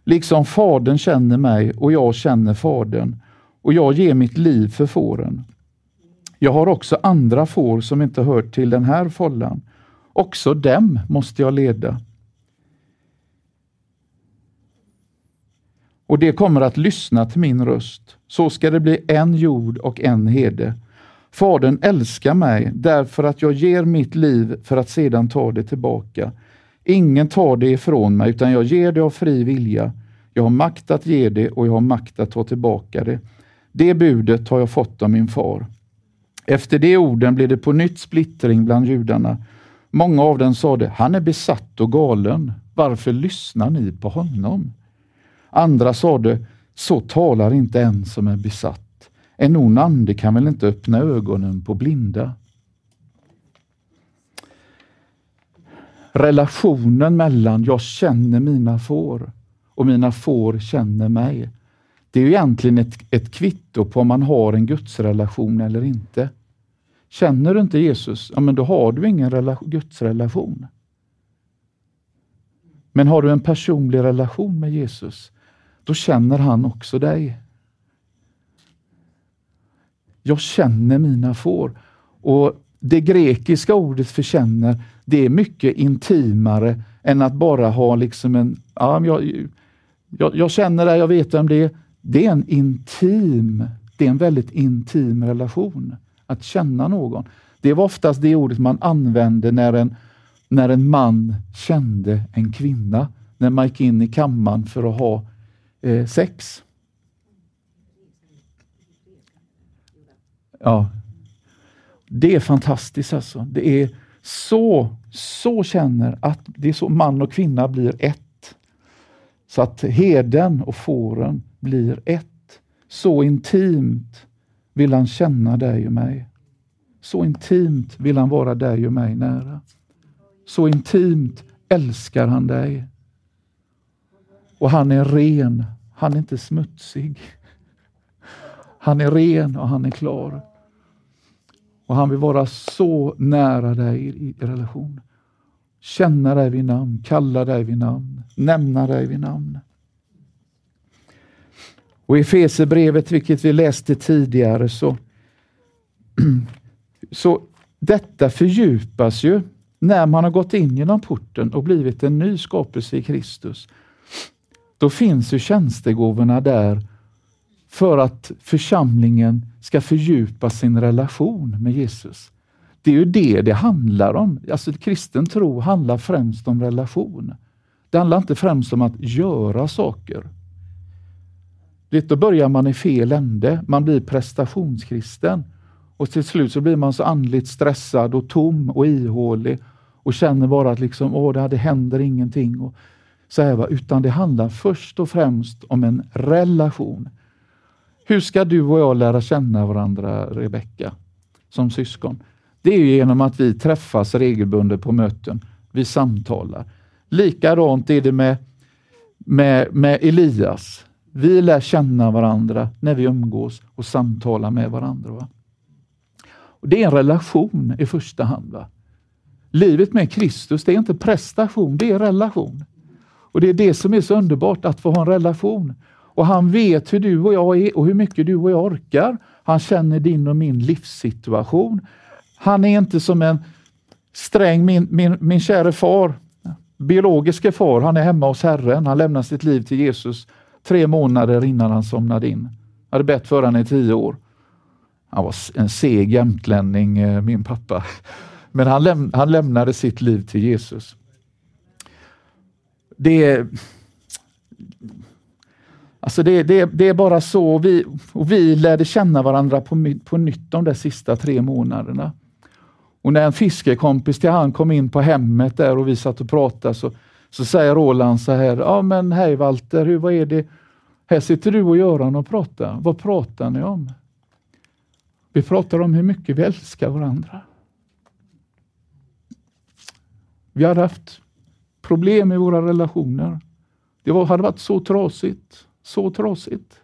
Liksom Fadern känner mig och jag känner Fadern och jag ger mitt liv för fåren. Jag har också andra får som inte hör till den här follan Också dem måste jag leda. Och det kommer att lyssna till min röst. Så ska det bli en jord och en hede. Fadern älskar mig därför att jag ger mitt liv för att sedan ta det tillbaka. Ingen tar det ifrån mig, utan jag ger det av fri vilja. Jag har makt att ge det och jag har makt att ta tillbaka det. Det budet har jag fått av min far. Efter de orden blev det på nytt splittring bland judarna. Många av dem sade, han är besatt och galen. Varför lyssnar ni på honom? Andra sade, så talar inte en som är besatt. En ond ande kan väl inte öppna ögonen på blinda? Relationen mellan jag känner mina får och mina får känner mig. Det är egentligen ett, ett kvitto på om man har en gudsrelation eller inte. Känner du inte Jesus, ja, men då har du ingen rela gudsrelation. Men har du en personlig relation med Jesus, då känner han också dig. Jag känner mina får. Och Det grekiska ordet för känner, det är mycket intimare än att bara ha liksom en, ja, jag, jag, jag känner det, jag vet vem det är. Det är en intim, det är en väldigt intim relation. Att känna någon. Det var oftast det ordet man använde när en, när en man kände en kvinna. När man gick in i kammaren för att ha eh, sex. Ja. Det är fantastiskt alltså. Det är så, så känner att det är så man och kvinna blir ett. Så att heden och fåren blir ett. Så intimt vill han känna dig och mig. Så intimt vill han vara dig och mig nära. Så intimt älskar han dig. Och han är ren, han är inte smutsig. Han är ren och han är klar. Och han vill vara så nära dig i, i relation. Känna dig vid namn, kalla dig vid namn, nämna dig vid namn. Och i Efesierbrevet, vilket vi läste tidigare, så, [CLEARS THROAT] så detta fördjupas ju när man har gått in genom porten och blivit en ny skapelse i Kristus. Då finns ju tjänstegåvorna där för att församlingen ska fördjupa sin relation med Jesus. Det är ju det det handlar om. Alltså Kristen tro handlar främst om relation. Det handlar inte främst om att göra saker. Då börjar man i fel ände. Man blir prestationskristen. Och till slut så blir man så andligt stressad och tom och ihålig och känner bara att liksom, Åh, det, det händer ingenting. Och så här, Utan det handlar först och främst om en relation. Hur ska du och jag lära känna varandra, Rebecka, som syskon? Det är genom att vi träffas regelbundet på möten. Vi samtalar. Likadant är det med, med, med Elias. Vi lär känna varandra när vi umgås och samtalar med varandra. Va? Och det är en relation i första hand. Va? Livet med Kristus, det är inte prestation, det är relation. Och Det är det som är så underbart, att få ha en relation. Och Han vet hur du och jag är och hur mycket du och jag orkar. Han känner din och min livssituation. Han är inte som en sträng, min, min, min käre far, biologiske far, han är hemma hos Herren. Han lämnar sitt liv till Jesus tre månader innan han somnade in. Jag hade bett för honom i tio år. Han var en seg jämtlänning, eh, min pappa. [LAUGHS] Men han, läm han lämnade sitt liv till Jesus. Det, alltså det, det, det är bara så. Vi, och vi lärde känna varandra på, på nytt de där sista tre månaderna. Och när en fiskekompis till han kom in på hemmet där och vi satt och pratade så, så säger Roland så här, ja men hej Walter, hur, vad är det? Här sitter du och Göran och pratar. Vad pratar ni om? Vi pratar om hur mycket vi älskar varandra. Vi hade haft problem i våra relationer. Det var, hade varit så trasigt, så trasigt.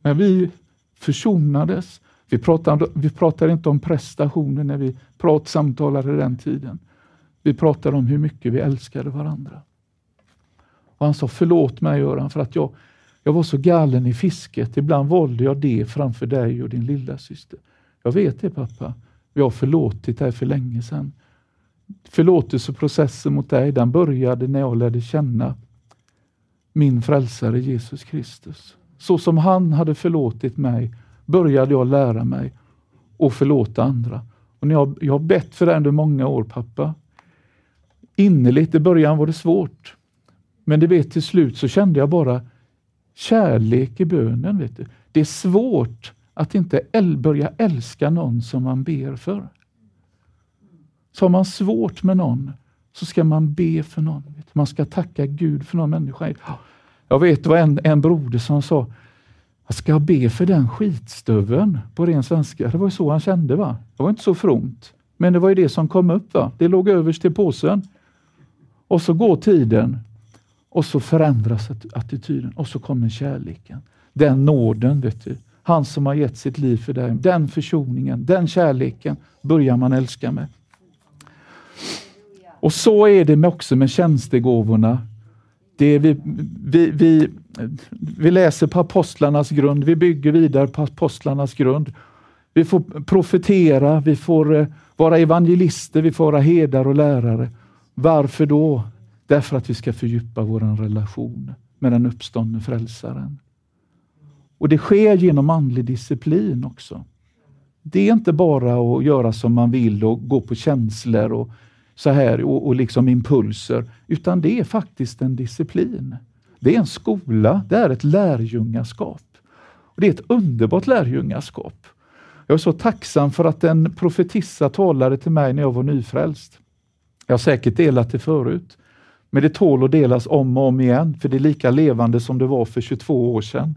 Men vi försonades. Vi pratade, vi pratade inte om prestationer när vi prat, samtalade den tiden. Vi pratade om hur mycket vi älskade varandra. Och Han sa, förlåt mig Göran, för att jag, jag var så galen i fisket. Ibland valde jag det framför dig och din lilla syster. Jag vet det pappa. Jag har förlåtit dig för länge sedan. Förlåtelseprocessen mot dig, den började när jag lärde känna min frälsare Jesus Kristus. Så som han hade förlåtit mig började jag lära mig att förlåta andra. Och jag, jag har bett för det under många år, pappa. Innerligt, i början var det svårt. Men det vet till slut så kände jag bara kärlek i bönen. Vet du. Det är svårt att inte börja älska någon som man ber för. Så har man svårt med någon så ska man be för någon. Man ska tacka Gud för någon människa. Jag vet, det var en, en broder som sa, jag ska be för den skitstöveln på ren svenska. Det var så han kände. va? Det var inte så fromt. Men det var ju det som kom upp. va? Det låg överst i påsen. Och så går tiden och så förändras attityden och så kommer kärleken. Den nåden, vet du. Han som har gett sitt liv för dig. Den försoningen, den kärleken börjar man älska med. Och så är det också med tjänstegåvorna. Det vi, vi, vi, vi läser på apostlarnas grund, vi bygger vidare på apostlarnas grund. Vi får profetera, vi får eh, vara evangelister, vi får vara herdar och lärare. Varför då? Därför att vi ska fördjupa vår relation med den uppståndne frälsaren. Och det sker genom andlig disciplin också. Det är inte bara att göra som man vill och gå på känslor och så här och, och liksom impulser, utan det är faktiskt en disciplin. Det är en skola, det är ett lärjungaskap. Och det är ett underbart lärjungaskap. Jag är så tacksam för att en profetissa talade till mig när jag var nyfrälst. Jag har säkert delat det förut, men det tål att delas om och om igen, för det är lika levande som det var för 22 år sedan.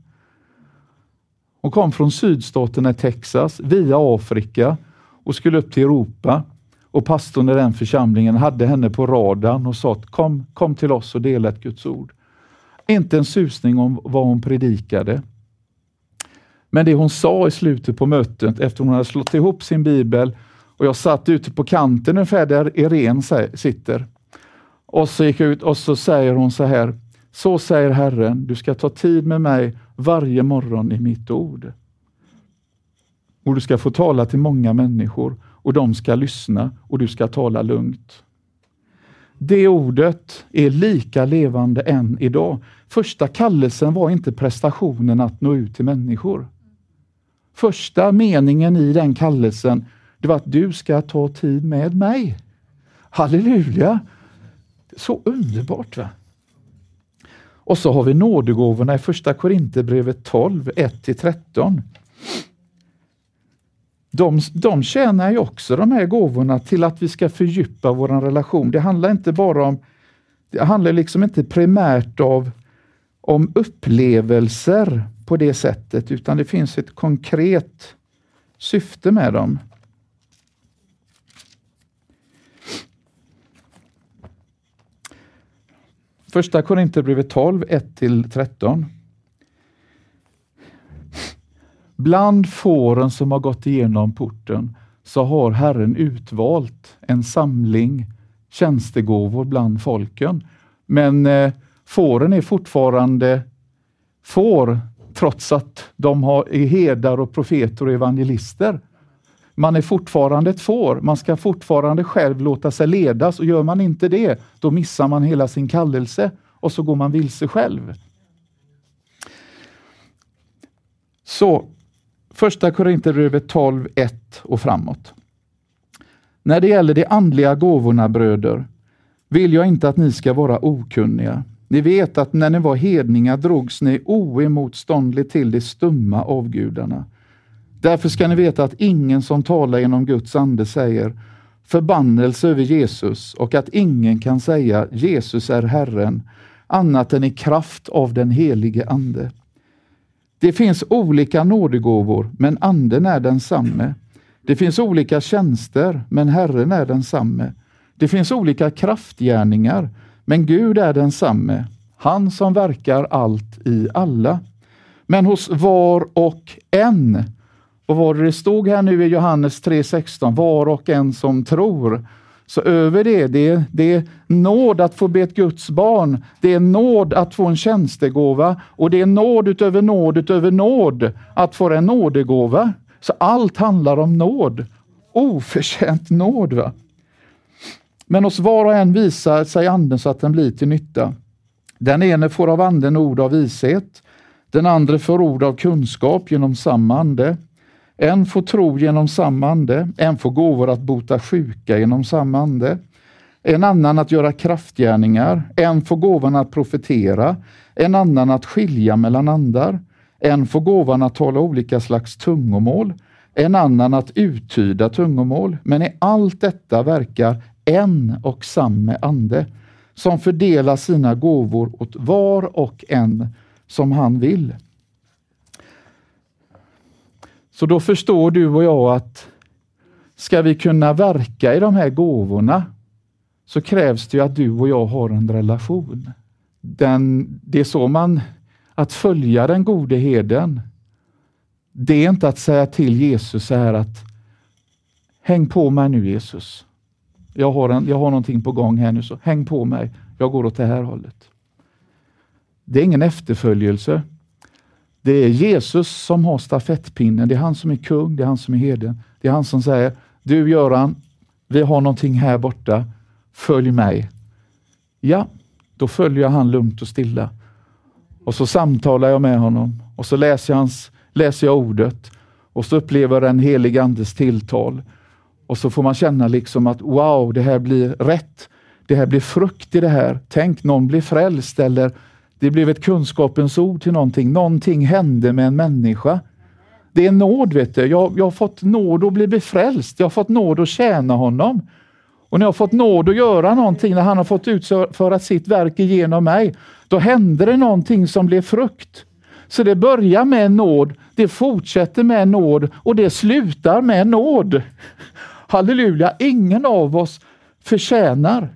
Hon kom från sydstaterna i Texas via Afrika och skulle upp till Europa. Och pastorn i den församlingen hade henne på radarn och sa kom, kom till oss och dela ett Guds ord. Inte en susning om vad hon predikade. Men det hon sa i slutet på mötet efter hon hade slått ihop sin bibel och jag satt ute på kanten ungefär där Irene sitter. Och så gick jag ut och så säger hon så här. Så säger Herren, du ska ta tid med mig varje morgon i mitt ord. Och du ska få tala till många människor och de ska lyssna och du ska tala lugnt. Det ordet är lika levande än idag. Första kallelsen var inte prestationen att nå ut till människor. Första meningen i den kallelsen, det var att du ska ta tid med mig. Halleluja! Så underbart! va? Och så har vi nådegåvorna i första Korinthierbrevet 12, 1-13. De, de tjänar ju också de här gåvorna till att vi ska fördjupa vår relation. Det handlar inte bara om, det handlar liksom inte primärt av, om upplevelser på det sättet, utan det finns ett konkret syfte med dem. Första Korinthierbrevet 12, 1-13. Bland fåren som har gått igenom porten så har Herren utvalt en samling tjänstegåvor bland folken. Men eh, fåren är fortfarande får, trots att de har, är herdar och profeter och evangelister. Man är fortfarande ett får. Man ska fortfarande själv låta sig ledas och gör man inte det, då missar man hela sin kallelse och så går man vilse själv. Så Första Korinthierbrevet 12, 1 och framåt. När det gäller de andliga gåvorna bröder, vill jag inte att ni ska vara okunniga. Ni vet att när ni var hedningar drogs ni oemotståndligt till de stumma avgudarna. Därför ska ni veta att ingen som talar genom Guds ande säger förbannelse över Jesus och att ingen kan säga Jesus är Herren annat än i kraft av den helige Ande. Det finns olika nådegåvor, men Anden är densamme. Det finns olika tjänster, men Herren är densamme. Det finns olika kraftgärningar, men Gud är densamme, han som verkar allt i alla. Men hos var och en vad var det det stod här nu i Johannes 3.16? Var och en som tror. Så över det, det, det är nåd att få be ett Guds barn. Det är nåd att få en tjänstegåva och det är nåd utöver nåd utöver nåd att få en nådegåva. Så allt handlar om nåd. oförtjänt nåd. Va? Men hos var och en visar sig anden så att den blir till nytta. Den ene får av anden ord av vishet, den andra får ord av kunskap genom samma ande. En får tro genom samma ande, en får gåvor att bota sjuka genom samma ande, en annan att göra kraftgärningar, en får gåvan att profetera, en annan att skilja mellan andar, en får gåvan att tala olika slags tungomål, en annan att uttyda tungomål. Men i allt detta verkar en och samme ande som fördelar sina gåvor åt var och en som han vill. Så då förstår du och jag att ska vi kunna verka i de här gåvorna så krävs det att du och jag har en relation. Den, det är så man, att följa den gode heden, det är inte att säga till Jesus så här att häng på mig nu Jesus. Jag har, en, jag har någonting på gång här nu, så häng på mig. Jag går åt det här hållet. Det är ingen efterföljelse. Det är Jesus som har stafettpinnen. Det är han som är kung, det är han som är herden. Det är han som säger, du Göran, vi har någonting här borta. Följ mig. Ja, då följer han lugnt och stilla. Och så samtalar jag med honom och så läser jag, hans, läser jag ordet och så upplever den helig andes tilltal. Och så får man känna liksom att wow, det här blir rätt. Det här blir frukt i det här. Tänk, någon blir frälst eller det blev ett kunskapens ord till någonting. Någonting hände med en människa. Det är nåd, vet du. Jag, jag har fått nåd att bli befrälst. Jag har fått nåd att tjäna honom. Och när jag har fått nåd att göra någonting, när han har fått utföra sitt verk genom mig, då händer det någonting som blir frukt. Så det börjar med nåd, det fortsätter med nåd och det slutar med nåd. Halleluja, ingen av oss förtjänar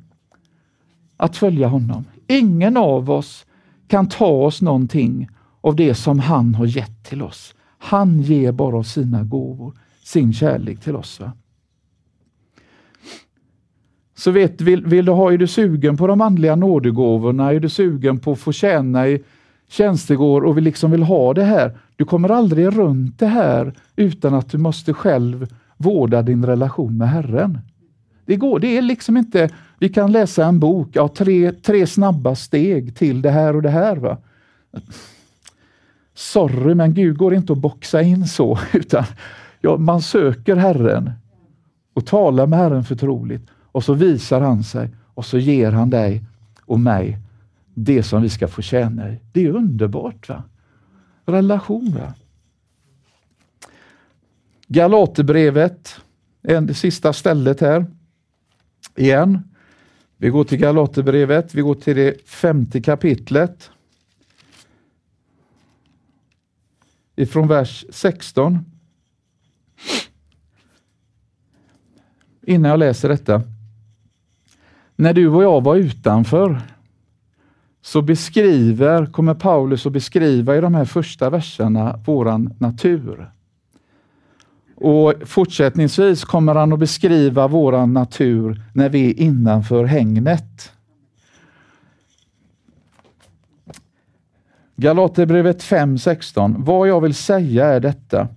att följa honom. Ingen av oss kan ta oss någonting av det som han har gett till oss. Han ger bara av sina gåvor, sin kärlek till oss. Va? Så vet, vill, vill du ha, är du sugen på de andliga nådegåvorna, är du sugen på att få tjäna i tjänstegård och vi liksom vill ha det här. Du kommer aldrig runt det här utan att du måste själv vårda din relation med Herren. Det går, det är liksom inte, vi kan läsa en bok, ja, tre, tre snabba steg till det här och det här. Va? Sorry, men Gud går inte att boxa in så, [LAUGHS] utan ja, man söker Herren och talar med Herren förtroligt och så visar han sig och så ger han dig och mig det som vi ska få tjäna i. Det är underbart. va? Relation. va? Galaterbrevet, det sista stället här. Igen. Vi går till Galaterbrevet, vi går till det femte kapitlet. Ifrån vers 16. Innan jag läser detta. När du och jag var utanför så beskriver, kommer Paulus att beskriva i de här första verserna våran natur. Och Fortsättningsvis kommer han att beskriva våran natur när vi är innanför hängnet. Galaterbrevet 5.16. Vad jag vill säga är detta.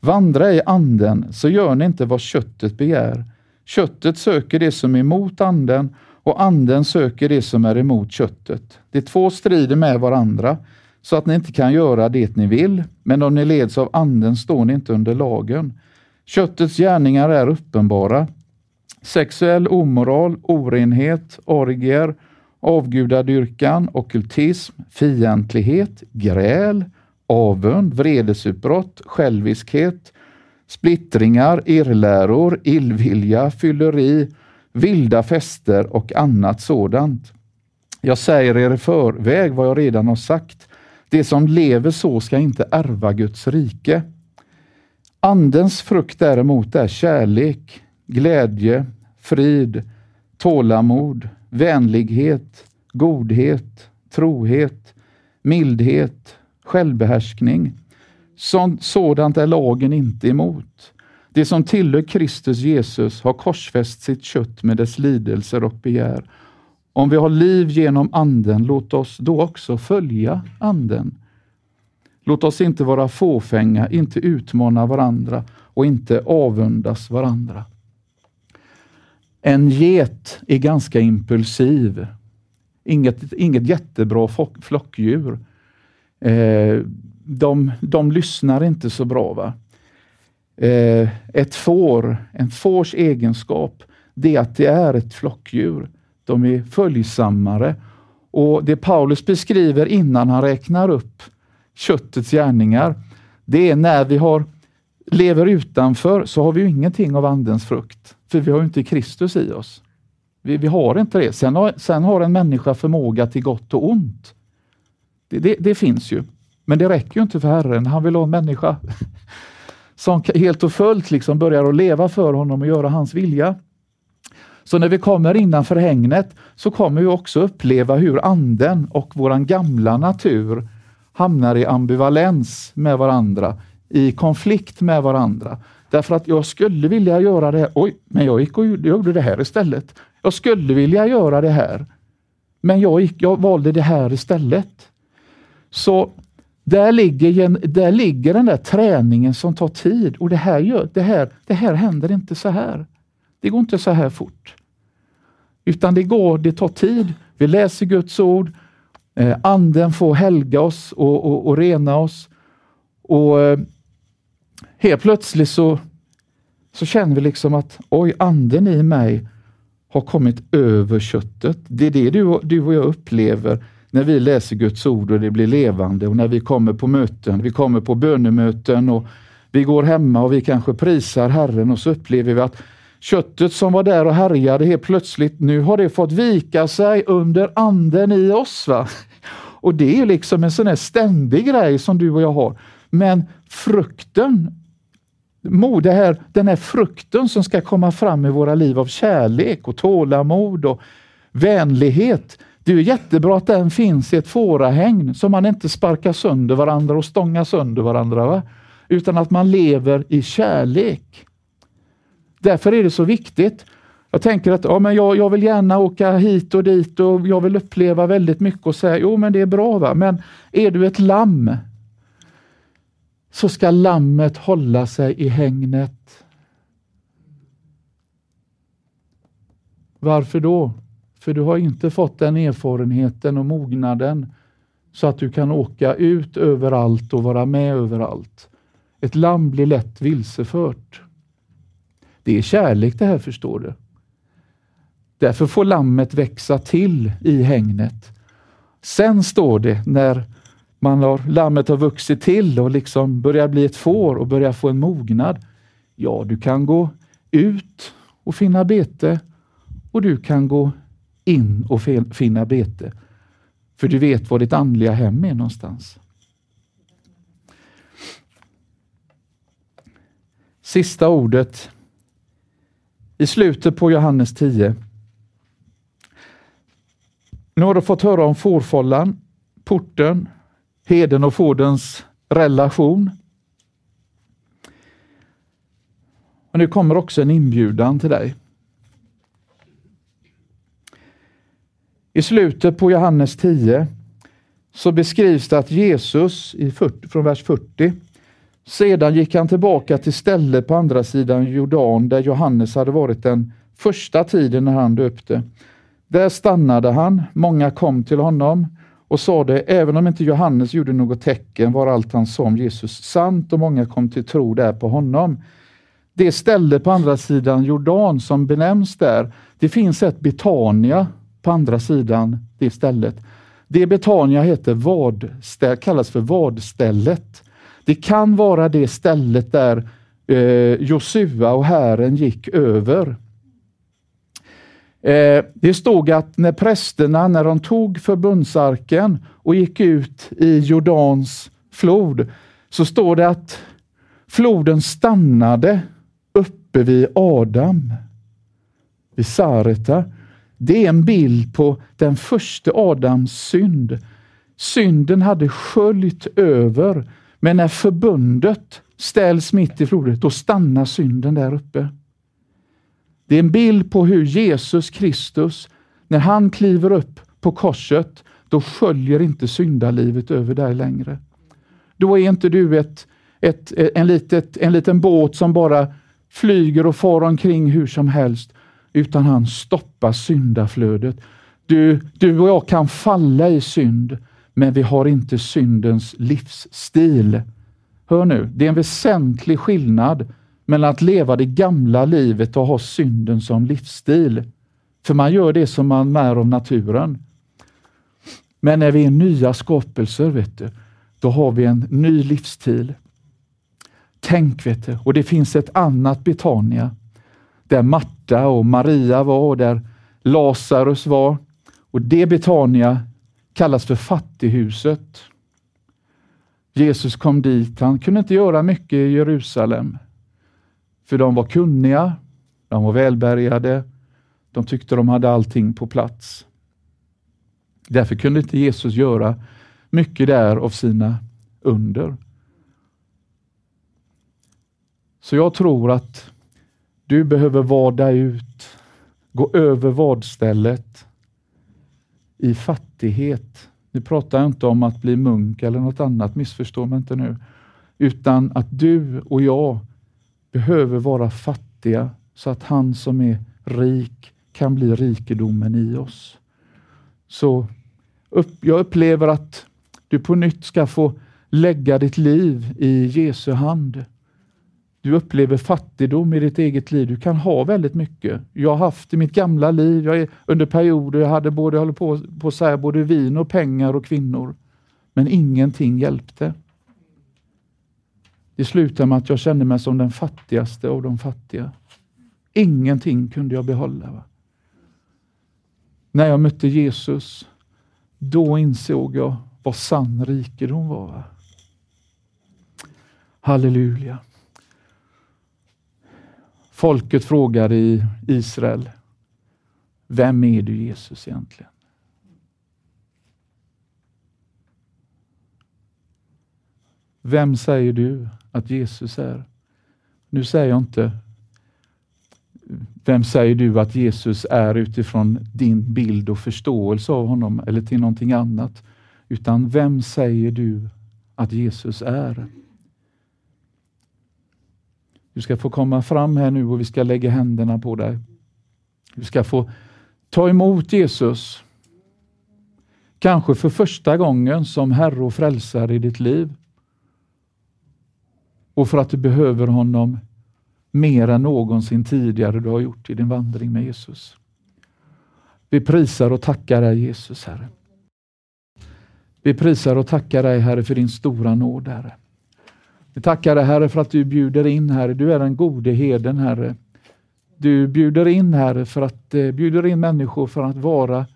Vandra i anden, så gör ni inte vad köttet begär. Köttet söker det som är emot anden och anden söker det som är emot köttet. De två strider med varandra så att ni inte kan göra det ni vill, men om ni leds av anden står ni inte under lagen. Köttets gärningar är uppenbara. Sexuell omoral, orenhet, orgier, avgudadyrkan, okultism, fientlighet, gräl, avund, vredesutbrott, själviskhet, splittringar, irrläror, illvilja, fylleri, vilda fester och annat sådant. Jag säger er i förväg vad jag redan har sagt. Det som lever så ska inte ärva Guds rike. Andens frukt däremot är kärlek, glädje, frid, tålamod, vänlighet, godhet, trohet, mildhet, självbehärskning. Sådant är lagen inte emot. Det som tillhör Kristus Jesus har korsfäst sitt kött med dess lidelser och begär. Om vi har liv genom Anden, låt oss då också följa Anden. Låt oss inte vara fåfänga, inte utmana varandra och inte avundas varandra. En get är ganska impulsiv. Inget, inget jättebra flockdjur. Eh, de, de lyssnar inte så bra. va? Eh, ett får, en fårs egenskap, det är att det är ett flockdjur. De är följsammare. Och Det Paulus beskriver innan han räknar upp köttets gärningar, det är när vi har, lever utanför så har vi ingenting av Andens frukt, för vi har inte Kristus i oss. Vi, vi har inte det. Sen har, sen har en människa förmåga till gott och ont. Det, det, det finns ju, men det räcker ju inte för Herren. Han vill ha en människa [LAUGHS] som helt och fullt liksom börjar att leva för honom och göra hans vilja. Så när vi kommer innanför hängnet så kommer vi också uppleva hur anden och våran gamla natur hamnar i ambivalens med varandra, i konflikt med varandra. Därför att jag skulle vilja göra det här. Oj, men jag gick och gjorde det här istället. Jag skulle vilja göra det här, men jag, gick, jag valde det här istället. Så där ligger, där ligger den där träningen som tar tid och det här, gör, det, här, det här händer inte så här. Det går inte så här fort. Utan det går, det tar tid. Vi läser Guds ord. Eh, anden får helga oss och, och, och rena oss. Och eh, Helt plötsligt så, så känner vi liksom att oj, anden i mig har kommit över köttet. Det är det du, du och jag upplever när vi läser Guds ord och det blir levande och när vi kommer på möten. Vi kommer på bönemöten och vi går hemma och vi kanske prisar Herren och så upplever vi att köttet som var där och härjade helt plötsligt, nu har det fått vika sig under anden i oss. Va? Och det är liksom en sån här ständig grej som du och jag har. Men frukten, det här, den här frukten som ska komma fram i våra liv av kärlek och tålamod och vänlighet, det är jättebra att den finns i ett fårahägn så man inte sparkar sönder varandra och stångar sönder varandra. Va? Utan att man lever i kärlek. Därför är det så viktigt. Jag tänker att ja, men jag, jag vill gärna åka hit och dit och jag vill uppleva väldigt mycket och säga jo men det är bra va, men är du ett lamm så ska lammet hålla sig i hängnet. Varför då? För du har inte fått den erfarenheten och mognaden så att du kan åka ut överallt och vara med överallt. Ett lamm blir lätt vilsefört. Det är kärlek det här förstår du. Därför får lammet växa till i hängnet. Sen står det när man har, lammet har vuxit till och liksom börjar bli ett får och börjar få en mognad. Ja, du kan gå ut och finna bete och du kan gå in och finna bete. För du vet var ditt andliga hem är någonstans. Sista ordet i slutet på Johannes 10. Nu har du fått höra om fårfållan, porten, heden och fårdens relation. Och nu kommer också en inbjudan till dig. I slutet på Johannes 10 så beskrivs det att Jesus, i 40, från vers 40, sedan gick han tillbaka till stället på andra sidan Jordan där Johannes hade varit den första tiden när han döpte. Där stannade han, många kom till honom och sade, även om inte Johannes gjorde något tecken var allt han sa om Jesus sant och många kom till tro där på honom. Det ställe på andra sidan Jordan som benämns där, det finns ett Betania på andra sidan det stället. Det Betania heter vad, kallas för vadstället. Det kan vara det stället där eh, Josua och Herren gick över. Eh, det stod att när prästerna, när de tog förbundsarken och gick ut i Jordans flod, så står det att floden stannade uppe vid Adam, vid Sareta. Det är en bild på den första Adams synd. Synden hade sköljt över, men när förbundet ställs mitt i floden, då stannar synden där uppe. Det är en bild på hur Jesus Kristus, när han kliver upp på korset, då sköljer inte syndalivet över dig längre. Då är inte du ett, ett, en, litet, en liten båt som bara flyger och far omkring hur som helst, utan han stoppar syndaflödet. Du, du och jag kan falla i synd, men vi har inte syndens livsstil. Hör nu, det är en väsentlig skillnad mellan att leva det gamla livet och ha synden som livsstil. För man gör det som man är av naturen. Men när vi är nya skapelser, vet du, då har vi en ny livsstil. Tänk, vet du, och det finns ett annat Betania där Marta och Maria var och där Lazarus var. Och det Betania kallas för fattighuset. Jesus kom dit. Han kunde inte göra mycket i Jerusalem. För de var kunniga, de var välbärgade, de tyckte de hade allting på plats. Därför kunde inte Jesus göra mycket där av sina under. Så jag tror att du behöver vada ut, gå över vadstället i fattighet. Nu pratar jag inte om att bli munk eller något annat, missförstå mig inte nu. Utan att du och jag behöver vara fattiga så att han som är rik kan bli rikedomen i oss. Så upp, jag upplever att du på nytt ska få lägga ditt liv i Jesu hand. Du upplever fattigdom i ditt eget liv. Du kan ha väldigt mycket. Jag har haft i mitt gamla liv, jag är, under perioder jag hade både, jag på, på så här, både vin och pengar och kvinnor. Men ingenting hjälpte. Det slutade med att jag kände mig som den fattigaste av de fattiga. Ingenting kunde jag behålla. Va? När jag mötte Jesus, då insåg jag vad sann rikedom var. Va? Halleluja. Folket frågar i Israel, vem är du Jesus egentligen? Vem säger du att Jesus är? Nu säger jag inte vem säger du att Jesus är utifrån din bild och förståelse av honom eller till någonting annat? Utan vem säger du att Jesus är? Du ska få komma fram här nu och vi ska lägga händerna på dig. Du ska få ta emot Jesus. Kanske för första gången som Herre och Frälsare i ditt liv. Och för att du behöver honom mer än någonsin tidigare du har gjort i din vandring med Jesus. Vi prisar och tackar dig Jesus, Herre. Vi prisar och tackar dig Herre för din stora nåd, Herre. Vi tackar dig Herre för att du bjuder in Herre. Du är den gode heden Herre. Du bjuder in Herre för att eh, bjuder in människor för att vara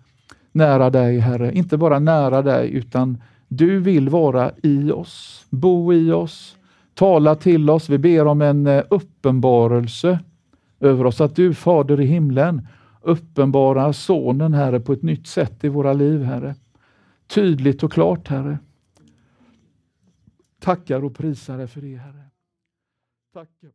nära dig Herre. Inte bara nära dig utan du vill vara i oss, bo i oss, tala till oss. Vi ber om en eh, uppenbarelse över oss, att du Fader i himlen uppenbarar Sonen Herre på ett nytt sätt i våra liv Herre. Tydligt och klart Herre. Tackar och prisar dig för det Herre. Tackar,